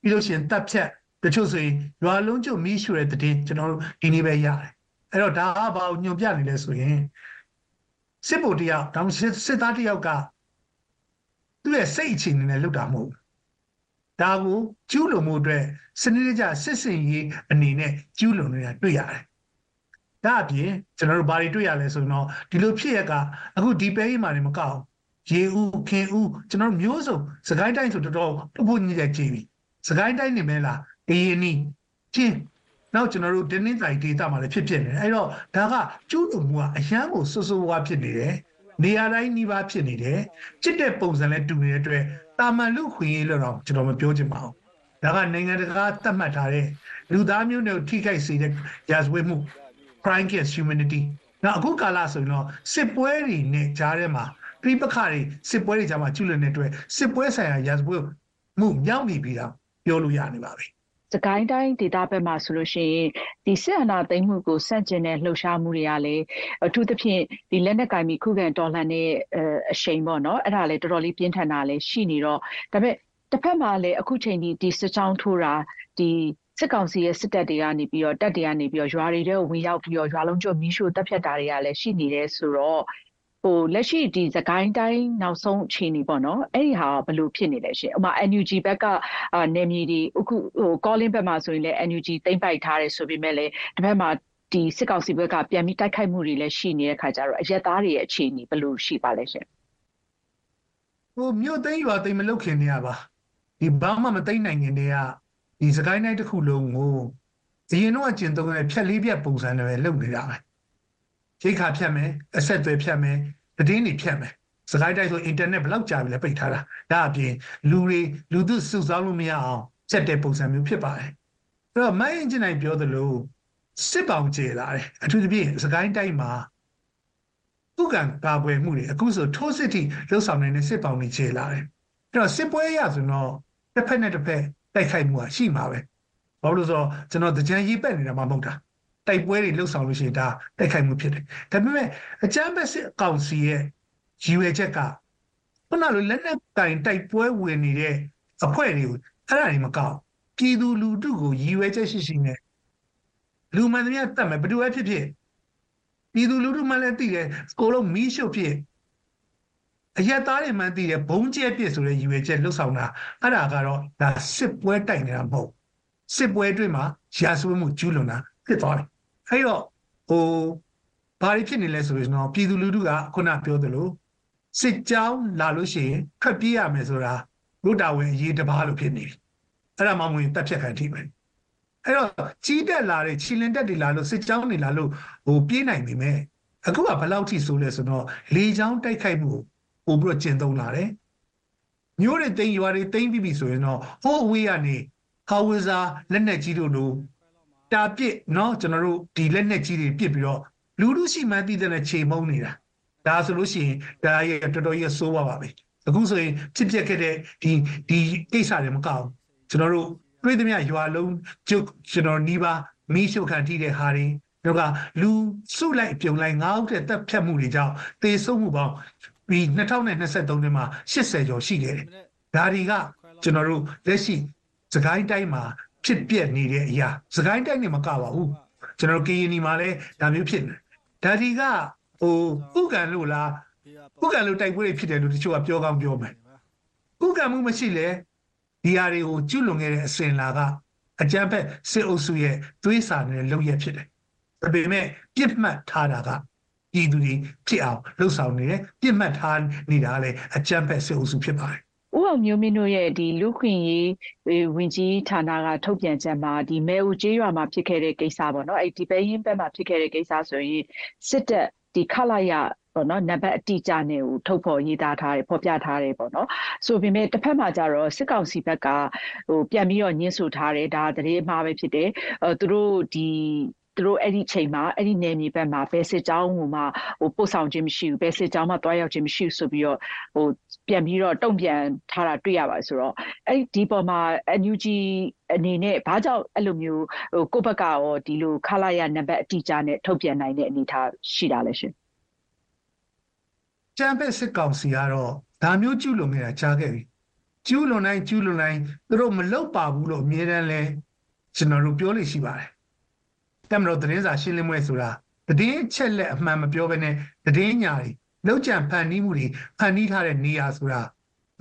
ပြီးလို့ရှိရင်တက်ဖြတ် တချို့ဆိုရင်ရွာလုံးကျုပ်မီးရှို့တဲ့တဲ့ကျွန်တော်တို့ဒီနေ့ပဲရတယ်အဲ့တော့ဒါကဘာကိုညွန်ပြနေလဲဆိုရင်စစ်ဗိုလ်တယောက်ဒါမှစစ်သားတယောက်ကသူ့ရဲ့စိတ်အခြေအနေနဲ့လုပ်တာမဟုတ်ဒါကိုကျူးလွန်မှုအတွက်စနစ်တကျစစ်စင်ရေးအနေနဲ့ကျူးလွန်နေတာတွေ့ရတယ်ဒါအပြင်ကျွန်တော်တို့ဘာတွေတွေ့ရလဲဆိုတော့ဒီလိုဖြစ်ရကအခုဒီပဲကြီးမှာနေမကောက်ရေဦးခင်ဦးကျွန်တော်တို့မျိုးစုံစကိုင်းတိုင်းဆိုတော်တော်ပပညစ်ကြည့်ပြီစကိုင်းတိုင်းနေမဲလား ကရင်နီချင်းနောက်ကျွန်တော်တို့တင်းနှင်းတိုင်းဒေတာမှာလည်းဖြစ်ဖြစ်နေတယ်အဲ့တော့ဒါကကျူးလွန်မှုကအရန်ကိုဆွဆွဝါဖြစ်နေတယ်နေရာတိုင်းနှီးပါဖြစ်နေတယ်ချစ်တဲ့ပုံစံလည်းတူနေတဲ့အတွက်တာမန်လူခွင့်ရေးလို့တော့ကျွန်တော်မပြောချင်ပါဘူးဒါကနိုင်ငံတကာသတ်မှတ်ထားတဲ့လူသားမျိုးနွယ်ထိခိုက်စေတဲ့ရာဇဝတ်မှု crime against humanity နောက်အခုကာလဆိုရင်တော့စစ်ပွဲတွေနဲ့ကြားထဲမှာပြိပခါတွေစစ်ပွဲတွေကြားမှာကျူးလွန်နေတဲ့အတွက်စစ်ပွဲဆိုင်ရာရာဇဝတ်မှုမြောက်နေပြီတော့ပြောလို့ရနေပါပြီ စကိုင်းတိုင်းဒေသဘက်မှာဆိုလို့ရှိရင်ဒီစစ်အာဏာသိမ်းမှုကိုစန့်ကျင်တဲ့လှုပ်ရှားမှုတွေကလည်းအထူးသဖြင့်ဒီလက်နက်ကင်ပြီးခုခံတော်လှန်တဲ့အရှိန်ပေါ့နော်အဲ့ဒါလည်းတော်တော်လေးပြင်းထန်တာလည်းရှိနေတော့ဒါပေမဲ့တစ်ဖက်မှာလည်းအခုချိန်ဒီဒီစစ်ကြောင်းထိုးတာဒီစစ်ကောင်စီရဲ့စစ်တပ်တွေကနေပြီးတော့တပ်တွေကနေပြီးတော့ရွာတွေထဲကိုဝင်ရောက်ပြီးတော့ရွာလုံးကျွတ်မီးရှို့တပ်ဖြတ်တာတွေကလည်းရှိနေတယ်ဆိုတော့ ဟိုလက်ရှိဒီသကိုင်းတိုင်းနောက်ဆုံးအခြေအနေပေါ့နော်အဲ့ဒီဟာဘယ်လိုဖြစ်နေလဲရှင်ဥမာ NUG ဘက်ကနေမြေဒီအခုဟို calling ဘက်မှာဆိုရင်လည်း NUG တိမ့်ပိုက်ထားတယ်ဆိုပေမဲ့လည်းတစ်ဖက်မှာဒီစစ်ကောင်စီဘက်ကပြန်ပြီးတိုက်ခိုက်မှုတွေလည်းရှိနေတဲ့ခါကျတော့အရက်သားတွေရဲ့အခြေအနေဘယ်လိုရှိပါလဲရှင်ဟိုမြို့သိမ်းရွာသိမ်းမလုတ်ခင်နေရပါဒီဘာမှမသိမ်းနိုင်ခင်တည်းကဒီစကိုင်းတိုင်းတစ်ခုလုံးကိုအရင်တော့ကျင်သုံးတဲ့ဖြက်လေးပြက်ပုံစံတွေလုပ်နေတာပဲ ရိတ်ခါဖြတ်မယ်အဆက်သွယ်ဖြတ်မယ်သတင်းတွေဖြတ်မယ်စကိုင်းတိုင်းဆိုအင်တာနက်ဘယ်လောက်ကြာပြီလဲပိတ်ထားတာဒါအပြင်လူတွေလူသူစုဆောင်းလို့မရအောင်ဆက်တဲ့ပုံစံမျိုးဖြစ်ပါတယ်အဲ့တော့မိုင်းအင်ဂျင်နိုင်ပြောသလိုစစ်ပောင်ကျေလာတယ်အထူးသဖြင့်စကိုင်းတိုင်းမှာသူကံကာကွယ်မှုတွေအခုဆိုထိုးစစ်ထိလှုပ်ဆောင်နေတဲ့စစ်ပောင်တွေကျေလာတယ်အဲ့တော့စစ်ပွဲရဆိုတော့တစ်ဖက်နဲ့တစ်ဖက်တိုက်ခိုက်မှုကရှိမှာပဲဘာလို့လဲဆိုတော့ကျွန်တော်တကြံရေးပက်နေတာမှမဟုတ်တာ တိုက်ပွဲတွေလှုပ်ဆောင်လို့ရှိရင်ဒါတိုက်ခိုက်မှုဖြစ်တယ်ဒါပေမဲ့အကြမ်းဖက်စစ်အကောင်စီရဲ့ရည်ရွယ်ချက်ကခုနလိုလက်နက်တိုင်တိုက်ပွဲဝင်နေတဲ့အဖွဲ့တွေကိုအဲ့ဒါတွေမကောက်ပြည်သူလူထုကိုရည်ရွယ်ချက်ရှိရှိနဲ့လူမှန်သမျှတတ်မယ်ဘယ်သူပဲဖြစ်ဖြစ်ပြည်သူလူထုမှလည်းသိတယ်ကိုလုံးမီးရှို့ဖြစ်အရက်သားတွေမှန်းသိတယ်ဘုံကျဲပြစ်ဆိုတဲ့ရည်ရွယ်ချက်လှုပ်ဆောင်တာအဲ့ဒါကတော့ဒါစစ်ပွဲတိုက်နေတာမဟုတ်စစ်ပွဲအတွင်းမှာရာဇဝတ်မှုကျူးလွန်တာဖြစ်သွားတယ် အဲ့တော့ဟိုဘာတွေဖြစ်နေလဲဆိုရင်တော့ပြည်သူလူထုကခုနပြောသလိုစစ်ကြောင်းလာလို့ရှိရင်ထွက်ပြေးရမယ်ဆိုတာဘုဒ္ဓဝင်အရေးတပါးလို့ဖြစ်နေပြီအဲ့ဒါမှမဟုတ်ရင်တက်ဖြတ်ခံထိမယ်အဲ့တော့ကြီးတက်လာတဲ့ခြိလင်တက်တွေလာလို့စစ်ကြောင်းတွေလာလို့ဟိုပြေးနိုင်ပြီမဲ့အခုကဘယ်လောက်ထိဆိုလဲဆိုတော့လေချောင်းတိုက်ခိုက်မှုပို့ပြီးတော့ကျင့်သုံးလာတယ်မျိုးတွေတိမ်ရွာတွေတိမ်ပြီးပြီဆိုရင်တော့ဟိုးအဝေးကနေဟာဝဇာလက်နက်ကြီးတို့လို တာပစ်เนาะကျွန်တော်တို့ဒီလက်နက်ကြီးတွေပစ်ပြီးတော့လူလူရှိမှန်းသိတဲ့ခြေမုံနေတာဒါဆိုလို့ရှိရင်ဒါရဲ့တော်တော်ကြီးဆိုးပါပါပဲအခုဆိုရင်ဖြစ်ပျက်ခဲ့တဲ့ဒီဒီကိစ္စတွေမကောက်ကျွန်တော်တို့တွေးသမျှရွာလုံးကျုပ်ကျွန်တော်နီးပါမီးရှို့ခံထိတဲ့ဟာတွေတော့ကလူစုလိုက်ပြုံလိုက်ငါးဦးတဲ့တပ်ဖြတ်မှုတွေကြောင့်သေဆုံးမှုပေါင်းပြီး2023ထဲမှာ80ကျော်ရှိခဲ့တယ်ဒါတွေကကျွန်တော်တို့လက်ရှိစကိုင်းတိုင်းမှာ ဖြစ်ပြက်နေတဲ့အရာစကိုင်းတိုင်းနေမကပါဘူးကျွန်တော်ကရင်နီမှာလည်းဒါမျိုးဖြစ်နေဒါဒီကဟိုဥက္ကံလို့လားဥက္ကံလို့တိုက်ပွဲတွေဖြစ်တယ်လို့တချို့ကပြောကောင်းပြောမယ်ဥက္ကံမှုမရှိလေဒီဟာတွေကိုကျွလွန်ခဲ့တဲ့အစဉ်လာကအကြမ်းဖက်စစ်အုပ်စုရဲ့သွေးစာနေတဲ့လုပ်ရဖြစ်တယ်ဒါပေမဲ့ပြစ်မှတ်ထားတာကပြည်သူတွေဖြစ်အောင်လှုပ်ဆောင်နေတယ်ပြစ်မှတ်ထားနေတာလည်းအကြမ်းဖက်စစ်အုပ်စုဖြစ်ပါတယ် ဦးအောင်မျိုးမင်းတို့ရဲ့ဒီလူခွင့်ရေးဝင်ကြီးဌာနကထုတ်ပြန်ချက်မှာဒီမဲဦးကျေးရွာမှာဖြစ်ခဲ့တဲ့ကိစ္စပေါ့နော်အဲ့ဒီပဲရင်ဘက်မှာဖြစ်ခဲ့တဲ့ကိစ္စဆိုရင်စစ်တပ်ဒီခလာရပေါ့နော်နံပါတ်အတိအကျနဲ့ကိုထုတ်ဖော်ရေးသားထားတယ်ဖော်ပြထားတယ်ပေါ့နော်ဆိုပေမဲ့တစ်ဖက်မှာကျတော့စစ်ကောင်စီဘက်ကဟိုပြန်ပြီးတော့ညှင်းဆိုထားတယ်ဒါတရေအမှားပဲဖြစ်တယ်အဲသူတို့ဒီ သူတို့အဲ့ဒီချိန်မှာအဲ့ဒီနယ်မြေဘက်မှာဘယ်စစ်ကြောင်းဟိုမှာဟိုပို့ဆောင်ခြင်းမရှိဘူးဘယ်စစ်ကြောင်းမှတွားရောက်ခြင်းမရှိဘူးဆိုပြီးတော့ဟိုပြန်ပြီးတော့တုံ့ပြန်ထားတာတွေ့ရပါတယ်ဆိုတော့အဲ့ဒီပေါ်မှာ NUG အနေနဲ့ဘာကြောင့်အဲ့လိုမျိုးဟိုကိုယ့်ဘက်ကရောဒီလိုခလာရနံပါတ်အတိအကျနဲ့ထုတ်ပြန်နိုင်တဲ့အနေအထားရှိတာလဲရှင်ချမ်ပက်စစ်ကောင်စီကတော့ဒါမျိုးကျူးလွန်နေတာကြားခဲ့ပြီကျူးလွန်တိုင်းကျူးလွန်တိုင်းသူတို့မလောက်ပါဘူးလို့အမြဲတမ်းလဲကျွန်တော်တို့ပြောလို့ရှိပါတယ် တက်မလို့သတင်းစာရှင်းလင်းပွဲဆိုတာသတင်းချက်လက်အမှန်မပြောဘဲနဲ့သတင်းညာတွေလောက်ကြံဖန်တီးမှုတွေဖန်တီးထားတဲ့နေရာဆိုတာ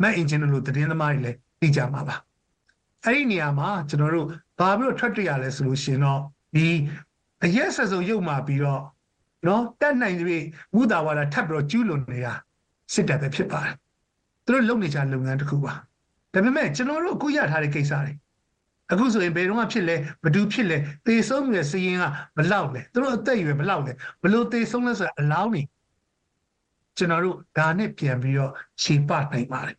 မက်အင်ဂျင်တို့လိုသတင်းသမားတွေလည်းသိကြမှာပါအဲ့ဒီနေရာမှာကျွန်တော်တို့ဘာပြီးတော့ထွက်တွေ့ရလဲဆိုလို့ရှင်တော့ဒီအရက်ဆက်စုံရုပ်မာပြီးတော့နော်တက်နိုင်ပြီဝုဒါဝါဒထပ်ပြီးတော့ကျူးလွန်နေတာစစ်တပ်ပဲဖြစ်ပါတယ်သူတို့လုပ်နေကြလုပ်ငန်းတစ်ခုပါဒါပေမဲ့ကျွန်တော်တို့အခုရထားတဲ့ကိစ္စတွေ အခုဆိုရင်ဘယ်တော့မှဖြစ်လဲဘဒူဖြစ်လဲသေဆုံးရစရင်ကဘလောက်လဲသူတို့အသက်အရွယ်ဘလောက်လဲဘလို့သေဆုံးလဲဆိုတာအလောင်းနေကျွန်တော်တို့ဒါနဲ့ပြန်ပြီးတော့ခြေပနိုင်ပါတယ်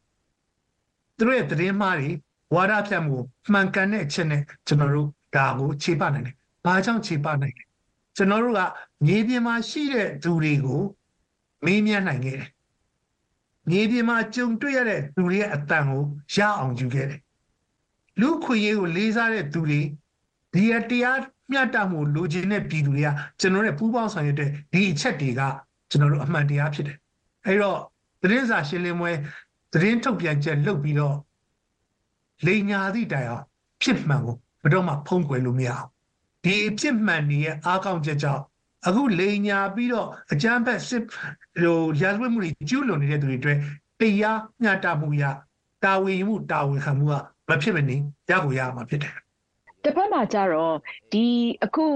သူတို့ရဲ့သတင်းမှားတွေဝါဒဖြတ်မှုမှန်ကန်တဲ့အချက်နဲ့ကျွန်တော်တို့ဒါကိုခြေပနိုင်တယ်ဘာကြောင့်ခြေပနိုင်လဲကျွန်တော်တို့ကမြေပြင်မှာရှိတဲ့သူတွေကိုမေးမြန်းနိုင်ခဲ့တယ်မြေပြင်မှာကြုံတွေ့ရတဲ့သူတွေရဲ့အတန်ကိုရအောင်ယူခဲ့တယ် လူခွေရေးကိုလေးစားတဲ့သူတွေဒီရတရားမျှတမှုလိုချင်တဲ့ပြည်သူတွေကကျွန်တော်တို့ပူးပေါင်းဆောင်ရွက်တဲ့ဒီအချက်တွေကကျွန်တော်တို့အမှန်တရားဖြစ်တယ်အဲ့တော့သတင်းစာရှင်းလင်းပွဲသတင်းထုတ်ပြန်ချက်လုပ်ပြီးတော့လိန်ညာသည့်တိုင်အောင်ဖြစ်မှန်ကိုဘယ်တော့မှဖုံးကွယ်လို့မရအောင်ဒီဖြစ်မှန်နေရဲ့အားကောင်းချက်ကြောင့်အခုလိန်ညာပြီးတော့အကြမ်းဖက်စစ်ဟိုရာဇဝတ်မှုတွေကျူးလွန်နေတဲ့သူတွေအတွက်တရားမျှတမှုရတာဝန်ယူမှုတာဝန်ခံမှုက မဖြစ်မနေရကိုရမှာဖြစ်တယ်တစ်ဖက်မှာကျတော့ဒီအခု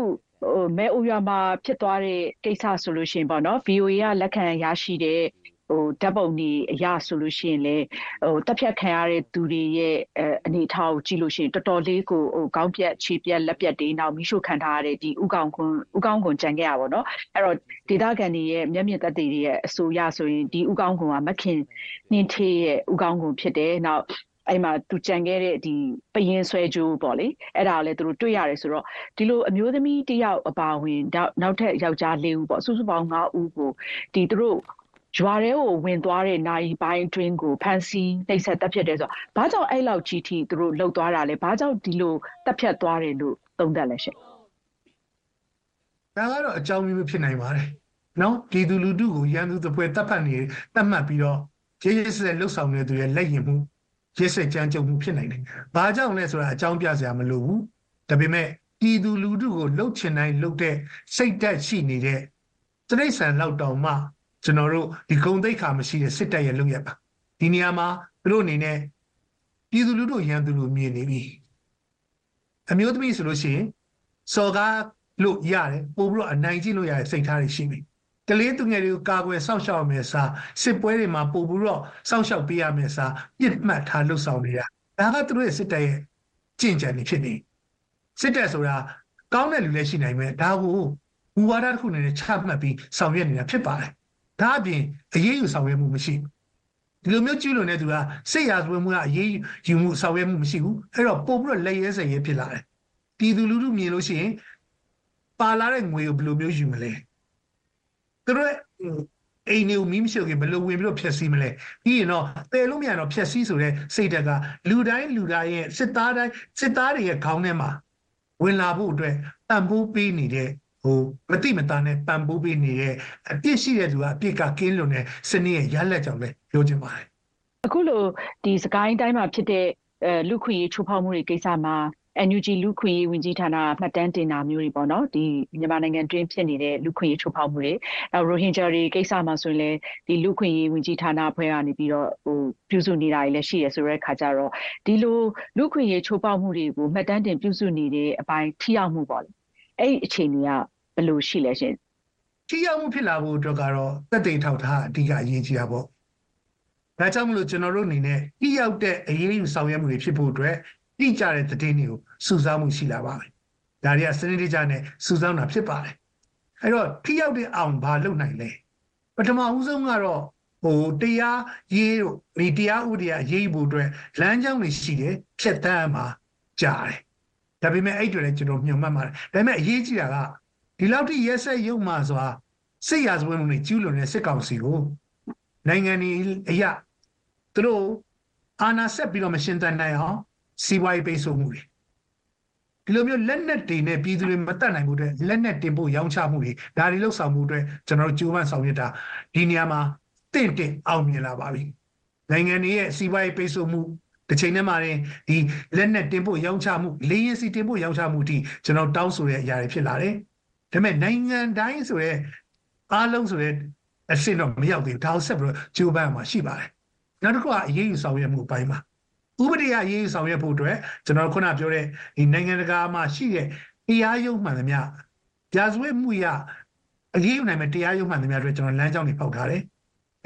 ဟိုမဲအိုရွာမှာဖြစ်သွားတဲ့ကိစ္စဆိုလို့ရှိရင်ပေါ့နော် VOA ကလက်ခံရရှိတဲ့ဟိုဓာတ်ပုံတွေအရဆိုလို့ရှိရင်လေဟိုတက်ဖြတ်ခံရတဲ့သူတွေရဲ့အနေအထားကိုကြည့်လို့ရှိရင်တော်တော်လေးကိုဟိုကောင်းပြက်ခြေပြက်လက်ပြက်တွေနောက်မိရှုခံထားရတဲ့ဒီဥကောင်ခွန်ဥကောင်ခွန်ကြံခဲ့ရပါတော့အဲ့တော့ဒေသခံတွေရဲ့မျက်မြင်သက်သေတွေရဲ့အဆိုရဆိုရင်ဒီဥကောင်ခွန်ကမခင်နှင်းထေးရဲ့ဥကောင်ခွန်ဖြစ်တယ်နောက် အဲ့မှာသူကြံခဲ့တဲ့ဒီပရင်ဆွဲကြိုးပေါ့လေအဲ့ဒါလည်းသူတို့တွေ့ရတယ်ဆိုတော့ဒီလိုအမျိုးသမီးတယောက်အပါဝင်နောက်ထပ်ယောက်ျား၄ဦးပေါ့စုစုပေါင်း၅ဦးကိုဒီသူတို့ရွာထဲကိုဝင်သွားတဲ့နိုင်ပိုင်းအတွင်းကိုဖန်စီနှိပ်စက်တပ်ဖြတ်တယ်ဆိုတော့ဘာကြောင့်အဲ့လောက်ကြီးထိသူတို့လှုပ်သွားတာလဲဘာကြောင့်ဒီလိုတပ်ဖြတ်သွားတယ်လို့သုံးသပ်လဲရှင်ဒါကတော့အကြောင်းမျိုးဖြစ်နိုင်ပါတယ်နော်ပြည်သူလူထုကိုရန်သူတစ်ပွဲတပ်ဖတ်နေတတ်မှတ်ပြီးတော့ရေးရေးဆက်လှုပ်ဆောင်နေသူရဲ့လက်ရင်မှု ရေးဆက်ကြမ်းကြုတ်မှုဖြစ်နိုင်တယ်ဘာကြောင့်လဲဆိုတာအကြောင်းပြစရာမလိုဘူးဒါပေမဲ့ပြည်သူလူထုကိုလှုပ်ချင်တိုင်းလှုပ်တဲ့စိတ်တက်ရှိနေတဲ့တိရစ္ဆာန်လောက်တောင်မှကျွန်တော်တို့ဒီဂုံသိက္ခာမရှိတဲ့စစ်တပ်ရဲ့လုပ်ရပါဒီနေရာမှာသူတို့အနေနဲ့ပြည်သူလူထုရန်သူလို့မြင်နေပြီအမျိုးသမီးဆိုလို့ရှိရင်စော်ကားလို့ရတယ်ပို့ပြီးတော့အနိုင်ကျင့်လို့ရတဲ့စိတ်ထားတွေရှိပြီ ကလေးသူငယ်တွေကိုကာကွယ်စောင့်ရှောက်မယ်စားစစ်ပွဲတွေမှာပို့ပြီးတော့စောင့်ရှောက်ပေးရမယ်စားပြစ်မှတ်ထားလှုပ်ဆောင်နေတာဒါကသူတို့ရဲ့စစ်တပ်ရဲ့ကြင်ကြံနေဖြစ်နေစစ်တပ်ဆိုတာကောင်းတဲ့လူလည်းရှိနိုင်မယ်ဒါကိုဘူဝါဒတစ်ခုနဲ့ချမှတ်ပြီးဆောင်ရွက်နေတာဖြစ်ပါတယ်ဒါအပြင်အရေးယူဆောင်ရွက်မှုမရှိဘူးဒီလိုမျိုးကျူးလွန်တဲ့သူကစိတ်ရာဇဝတ်မှုကအရေးယူမှုဆောင်ရွက်မှုမရှိဘူးအဲ့တော့ပို့ပြီးတော့လက်ရဲစရဲဖြစ်လာတယ်ပြည်သူလူထုမြင်လို့ရှိရင်ပါလာတဲ့ငွေကိုဘယ်လိုမျိုးယူမလဲ သူတို့အိမ်တွေကိုမီးမရှိခင်ဘယ်လိုဝင်ပြီးတော့ဖျက်ဆီးမလဲပြီးရင်တော့တည်လို့မရတော့ဖျက်ဆီးဆိုတဲ့စိတ်တက်ကလူတိုင်းလူတိုင်းရဲ့စစ်သားတိုင်းစစ်သားတွေရဲ့ခေါင်းထဲမှာဝင်လာဖို့အတွက်တန်ဖိုးပေးနေတဲ့ဟိုမတိမသားနဲ့ပံပိုးပေးနေတဲ့အပြစ်ရှိတဲ့သူကအပြစ်ကကင်းလွန်တဲ့စနစ်ရဲ့ရလက်ကြောင့်လည်းပြောချင်ပါတယ်အခုလိုဒီစကိုင်းတိုင်းမှာဖြစ်တဲ့အဲလူခွင့်ရေးချိုးဖောက်မှုတွေကိစ္စမှာ NUG လူခွင့်ရေးဝန်ကြီးဌာနမှတ်တမ်းတင်တာမျိုးတွေပေါ့နော်ဒီမြန်မာနိုင်ငံတွင်းဖြစ်နေတဲ့လူခွင့်ရေးချိုးဖောက်မှုတွေနောက်ရိုဟင်ဂျာတွေကိစ္စမှာဆိုရင်လည်းဒီလူခွင့်ရေးဝန်ကြီးဌာနအဖွဲ့ကနေပြီးတော့ဟိုပြုစုနေတာတွေလည်းရှိရဆိုတဲ့ခါကျတော့ဒီလိုလူခွင့်ရေးချိုးဖောက်မှုတွေကိုမှတ်တမ်းတင်ပြုစုနေတဲ့အပိုင်းထိရောက်မှုပေါ့လေအဲ့ဒီအခြေအနေကဘယ်လိုရှိလဲရှင်ထိရောက်မှုဖြစ်လာဖို့အတွက်ကတော့သက်သေထောက်ထားအဓိကအရေးကြီးတာပေါ့ဒါကြောင့်မလို့ကျွန်တော်တို့အနေနဲ့ထိရောက်တဲ့အရေးယူဆောင်ရွက်မှုတွေဖြစ်ဖို့အတွက် တိကျတဲ့သတင်းတွေကိုစုဆောင်းမှုရှိလာပါမယ်ဒါတွေကစနစ်တကျနဲ့စုဆောင်းတာဖြစ်ပါတယ်အဲ့တော့ထိရောက်တဲ့အောင်ဘာလုပ်နိုင်လဲပထမဦးဆုံးကတော့ဟိုတရားရေးတို့ဒီတရားဥပဒေအရေးဖို့အတွက်လမ်းကြောင်းတွေရှိတယ်ဖြတ်တန်းမှာကြားတယ်ဒါပေမဲ့အဲ့တွေလည်းကျွန်တော်ညွှန်မှတ်ပါတယ်ဒါပေမဲ့အရေးကြီးတာကဒီလောက်ထိရက်ဆက်ရုံမှစွာစစ်ရာဇဝတ်မှုတွေကျူးလွန်တဲ့စစ်ကောင်စီကိုနိုင်ငံကြီးအရာသူတို့အာဏာဆက်ပြီးတော့မရှင်းတန်နိုင်အောင် စီးပွားရေးပိတ်ဆို့မှုတွေဒီလိုမျိုးလက်နက်တွေနဲ့ပြည်သူတွေမတတ်နိုင်ဘူးတဲ့လက်နက်တင်ဖို့ရောင်းချမှုတွေဒါတွေလောက်ဆောင်မှုအတွက်ကျွန်တော်တို့ကြိုးပမ်းဆောင်ရွက်တာဒီနေရာမှာတင့်တင့်အောင်မြင်လာပါပြီနိုင်ငံတွေရဲ့စီးပွားရေးပိတ်ဆို့မှုတစ်ချိန်တည်းမှာရင်ဒီလက်နက်တင်ဖို့ရောင်းချမှုလေရင်စီတင်ဖို့ရောင်းချမှုအထိကျွန်တော်တောင်းဆိုတဲ့အရာတွေဖြစ်လာတယ်ဒါပေမဲ့နိုင်ငံတိုင်းဆိုရဲအားလုံးဆိုရဲအဆင့်တော့မရောက်သေးဘူးဒါကိုဆက်ပြီးတော့ကြိုးပမ်းမှာရှိပါတယ်နောက်တစ်ခုကအရေးယူဆောင်ရွက်မှုပိုင်းမှာ ဥပဒေအရေးယူဆောင်ရွက်ဖို့အတွက်ကျွန်တော်ခုနပြောတဲ့ဒီနိုင်ငံတကာမှာရှိတဲ့တရားရုံးမှန်သမျှကြာစွဲမှုရအရေးယူနိုင်မဲ့တရားရုံးမှန်သမျှအတွက်ကျွန်တော်လမ်းကြောင်းတွေပေါက်ထားတယ်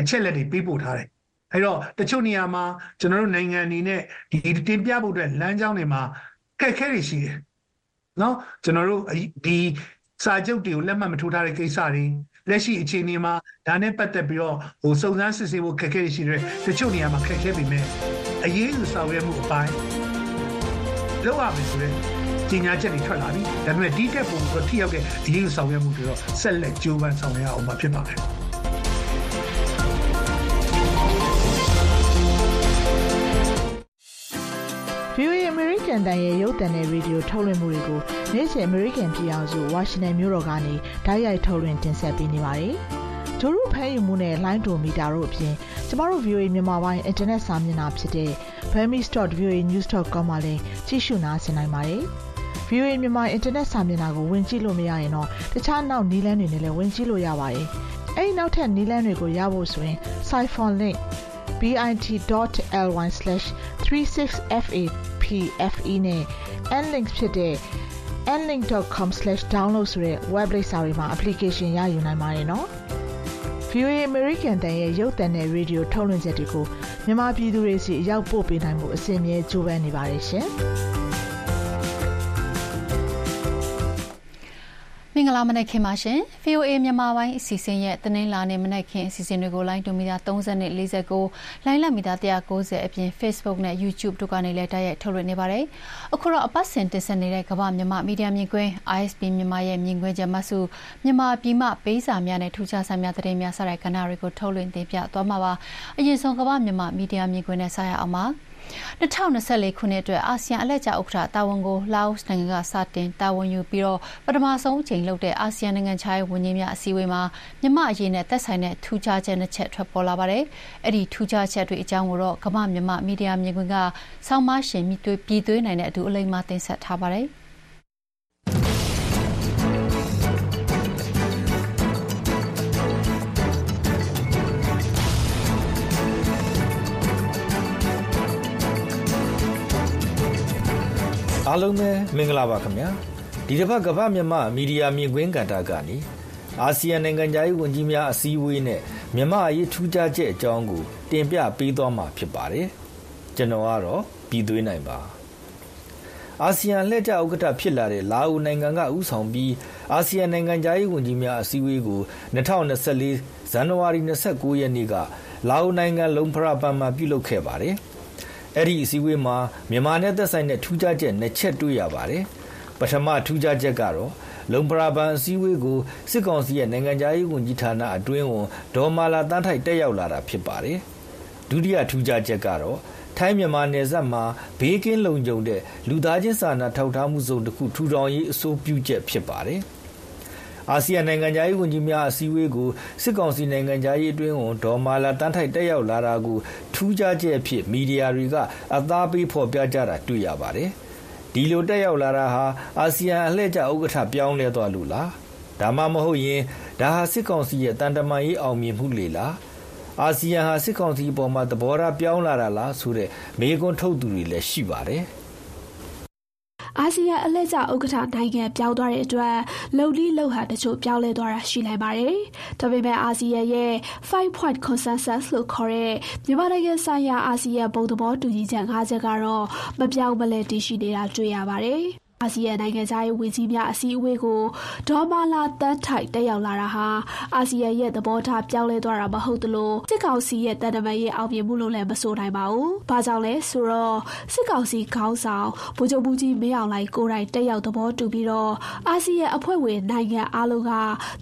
အချက်လက်တွေပေးပို့ထားတယ်အဲ့တော့တချို့နေရာမှာကျွန်တော်တို့နိုင်ငံအနေနဲ့ဒီတင်ပြဖို့အတွက်လမ်းကြောင်းတွေမှာခက်ခဲတွေရှိတယ်နော်ကျွန်တော်တို့ဒီစာချုပ်တွေကိုလက်မှတ်မထိုးထားတဲ့ကိစ္စတွေလက်ရှိအခြေအနေမှာဒါနဲ့ပတ်သက်ပြီးတော့ဟိုစုံစမ်းစစ်ဆေးဖို့ခက်ခဲရှိတယ်တချို့နေရာမှာခက်ခဲပေမဲ့ အရေးယူဆောင်ရွက်မှုအပိုင်းလောက်ရမယ်ဆိုရင်ကြီးညာချက်တွေထွက်လာပြီဒါပေမဲ့ဒီတက်ပုံကိုထိရောက်တဲ့အရေးယူဆောင်ရွက်မှုတွေတော့ဆက်လက်ကြိုးပမ်းဆောင်ရွက်အောင်မှာဖြစ်ပါတယ် VOA America ကန်တန်ရဲ့ရုပ်သံနဲ့ရေဒီယိုထုတ်လွှင့်မှုတွေကိုနေ့စဉ်အမေရိကန်ပြည်အောင်စုဝါရှင်တန်မြို့တော်ကနေဓာတ်ရိုက်ထုတ်လွှင့်တင်ဆက်ပေးနေပါတယ်။ ဒိုရုဖမ်းယူမှုနဲ့ လိုင်းဒိုမီတာတို့အပြင်ကျမတို့ VOA မြန်မာပိုင်းအင်တာနက်စာမျက်နှာဖြစ်တဲ့ burmese.voanews.com မှာလည်းကြည့်ရှုနားဆင်နိုင်ပါတယ်။ VOA မြန်မာအင်တာနက်စာမျက်နှာကိုဝင်ကြည့်လို့မရရင်တော့တခြားနောက်နည်းလမ်းတွေနဲ့လည်းဝင်ကြည့်လို့ရပါတယ်။အဲဒီနောက်ထပ်နည်းလမ်းတွေကိုရဖို့ဆိုရင် Siphon link bit.ly/36fapfe နဲ့ nlink ဖြစ်တဲ့ nlink.com/download ဆိုတဲ့ web လိပ်စာတွေမှာ application ရယူနိုင်ပါတယ်နော်။ VOA American တန်ရဲ့ရုပ်သံနဲ့ရေဒီယိုထုတ်လွှင့်ချက်တွေကိုမြန်မာပြည်သူတွေစီရောက်ပို့ပေးနိုင်မှုအစီအမြဲကြိုးပမ်းနေပါတယ်ရှင်။ မင်္ဂလာမနက်ခင်းပါရှင် VOA မြန်မာပိုင်းအစီအစဉ်ရဲ့တနင်္လာနေ့မနက်ခင်းအစီအစဉ်တွေကိုလိုင်းတူမီတာ30နဲ့49လိုင်းလက်မီတာ190အပြင် Facebook နဲ့ YouTube တို့ကနေလည်းတိုက်ရိုက်ထုတ်လွှင့်နေပါတယ်။အခုတော့အပတ်စဉ်တင်ဆက်နေတဲ့ကမ္ဘာမြန်မာမီဒီယာမြင်ကွင်း ISP မြန်မာရဲ့မြင်ကွင်းချက်မှတ်စုမြန်မာပြည်မှပေးစာများနဲ့ထူးခြားစာများသတင်းများစတဲ့ကဏ္ဍတွေကိုထုတ်လွှင့်တင်ပြသွားမှာပါ။အရင်ဆုံးကမ္ဘာမြန်မာမီဒီယာမြင်ကွင်းနဲ့ဆက်ရအောင်ပါ။ 2024ခုနှစ်အတွက်အာဆီယံအလှည့်ကျဥက္ကဋ္ဌတာဝန်ကိုလာအိုနိုင်ငံကစတင်တာဝန်ယူပြီးတော့ပထမဆုံးအကြိမ်လုပ်တဲ့အာဆီယံနိုင်ငံခြားရေးဝန်ကြီးများအစည်းအဝေးမှာမြန်မာအရေးနဲ့သက်ဆိုင်တဲ့ထူးခြားချက်နှစ်ချက်ထွက်ပေါ်လာပါတယ်။အဲ့ဒီထူးခြားချက်တွေအကြောင်းကိုတော့ကမ္ဘာမြန်မာမီဒီယာမြင်ကွင်းကဆောင်းမရှင်မြသွေးပြည်သွေးနိုင်တဲ့အတူအလိမ္မာတင်ဆက်ထားပါတယ်။ အားလုံးပဲမင်္ဂလာပါခင်ဗျာဒီတစ်ပတ်ကမ္ဘာမြန်မာမီဒီယာမြင်ကွင်းကဏ္ဍကနေအာဆီယံနိုင်ငံသားရေးဝန်ကြီးများအစည်းအဝေးနဲ့မြန်မာအရေးထူးခြားချက်အကြောင်းကိုတင်ပြပေးသွားမှာဖြစ်ပါတယ်ကျွန်တော်ကတော့ပြည်သွေးနိုင်ပါအာဆီယံလက်ကျဥက္ကဋ္ဌဖြစ်လာတဲ့လာအိုနိုင်ငံကဥဆောင်ပြီးအာဆီယံနိုင်ငံသားရေးဝန်ကြီးများအစည်းအဝေးကို2024ဇန်နဝါရီ29ရက်နေ့ကလာအိုနိုင်ငံလုံဖရာပန်မှာပြုလုပ်ခဲ့ပါတယ်။ အဲ့ဒီအစည်းအဝေးမှာမြန်မာနဲ့သက်ဆိုင်တဲ့ထူးခြားချက်နှစ်ချက်တွေ့ရပါတယ်ပထမထူးခြားချက်ကတော့လုံပရာပန်အစည်းအဝေးကိုစစ်ကောင်စီရဲ့နိုင်ငံခြားရေးဝန်ကြီးဌာနအတွင်းဝန်ဒေါ်မာလာတန်းထိုက်တက်ရောက်လာတာဖြစ်ပါတယ်ဒုတိယထူးခြားချက်ကတော့ထိုင်းမြန်မာနယ်စပ်မှာဘေးကင်းလုံခြုံတဲ့လူသားချင်းစာနာထောက်ထားမှုစုံတစ်ခုထူထောင်ရေးအဆိုပြုချက်ဖြစ်ပါတယ်။ အာဆီယံနိုင်ငံသားရေးဝန်ကြီးများအစည်းအဝေးကိုစစ်ကောင်စီနိုင်ငံသားရေးအတွင်းဝန်ဒေါ်မာလာတန်းထိုက်တက်ရောက်လာတာကိုထူးခြားချက်အဖြစ်မီဒီယာတွေကအသားပေးဖော်ပြကြတာတွေ့ရပါတယ်။ဒီလိုတက်ရောက်လာတာဟာအာဆီယံအလှည့်ကျဥက္ကဋ္ဌပြောင်းလဲသွားလို့လား။ဒါမှမဟုတ်ရင်ဒါဟာစစ်ကောင်စီရဲ့တန်တမာရေးအောင်မြင်မှုလေလား။အာဆီယံဟာစစ်ကောင်စီအပေါ်မှာသဘောထားပြောင်းလာတာလားဆိုတဲ့မေးခွန်းထုတ်သူတွေလည်းရှိပါတယ်။ အာဆီယံအလှည့်ကျဥက္ကဋ္ဌနိုင်ငံပြောင်းသွားတဲ့အတွက်လုံလီလုံဟန်တချို့ပြောင်းလဲသွားတာရှိနိုင်ပါတယ်။ဒါပေမဲ့အာဆီယံရဲ့5 point consensus လို့ခေါ်တဲ့မြန်မာနိုင်ငံဆိုင်ရာအာဆီယံဘုံသဘောတူညီချက်၅ချက်ကတော့မပြောင်းမလဲတည်ရှိနေတာတွေ့ရပါတယ်။ အာဆီယံနိုင်ငံခြားရေးဝန်ကြီးများအစည်းအဝေးကို ဒေါ်မာလာတန်းထိုက်တက်ရောက်လာတာဟာ အာဆီယံရဲ့သဘောထားပြောင်းလဲသွားတာမဟုတ်သလို စစ်ကောင်စီရဲ့တန်တမာရေးအောင်မြင်မှုလို့လည်းမဆိုနိုင်ပါဘူး။ဘာကြောင့်လဲဆိုတော့စစ်ကောင်စီခေါင်းဆောင်ဗိုလ်ချုပ်မှုကြီးမင်းအောင်လှိုင်ကိုယ်တိုင်တက်ရောက်သဘောတူပြီးတော့အာဆီယံအဖွဲ့ဝင်နိုင်ငံအားလုံးက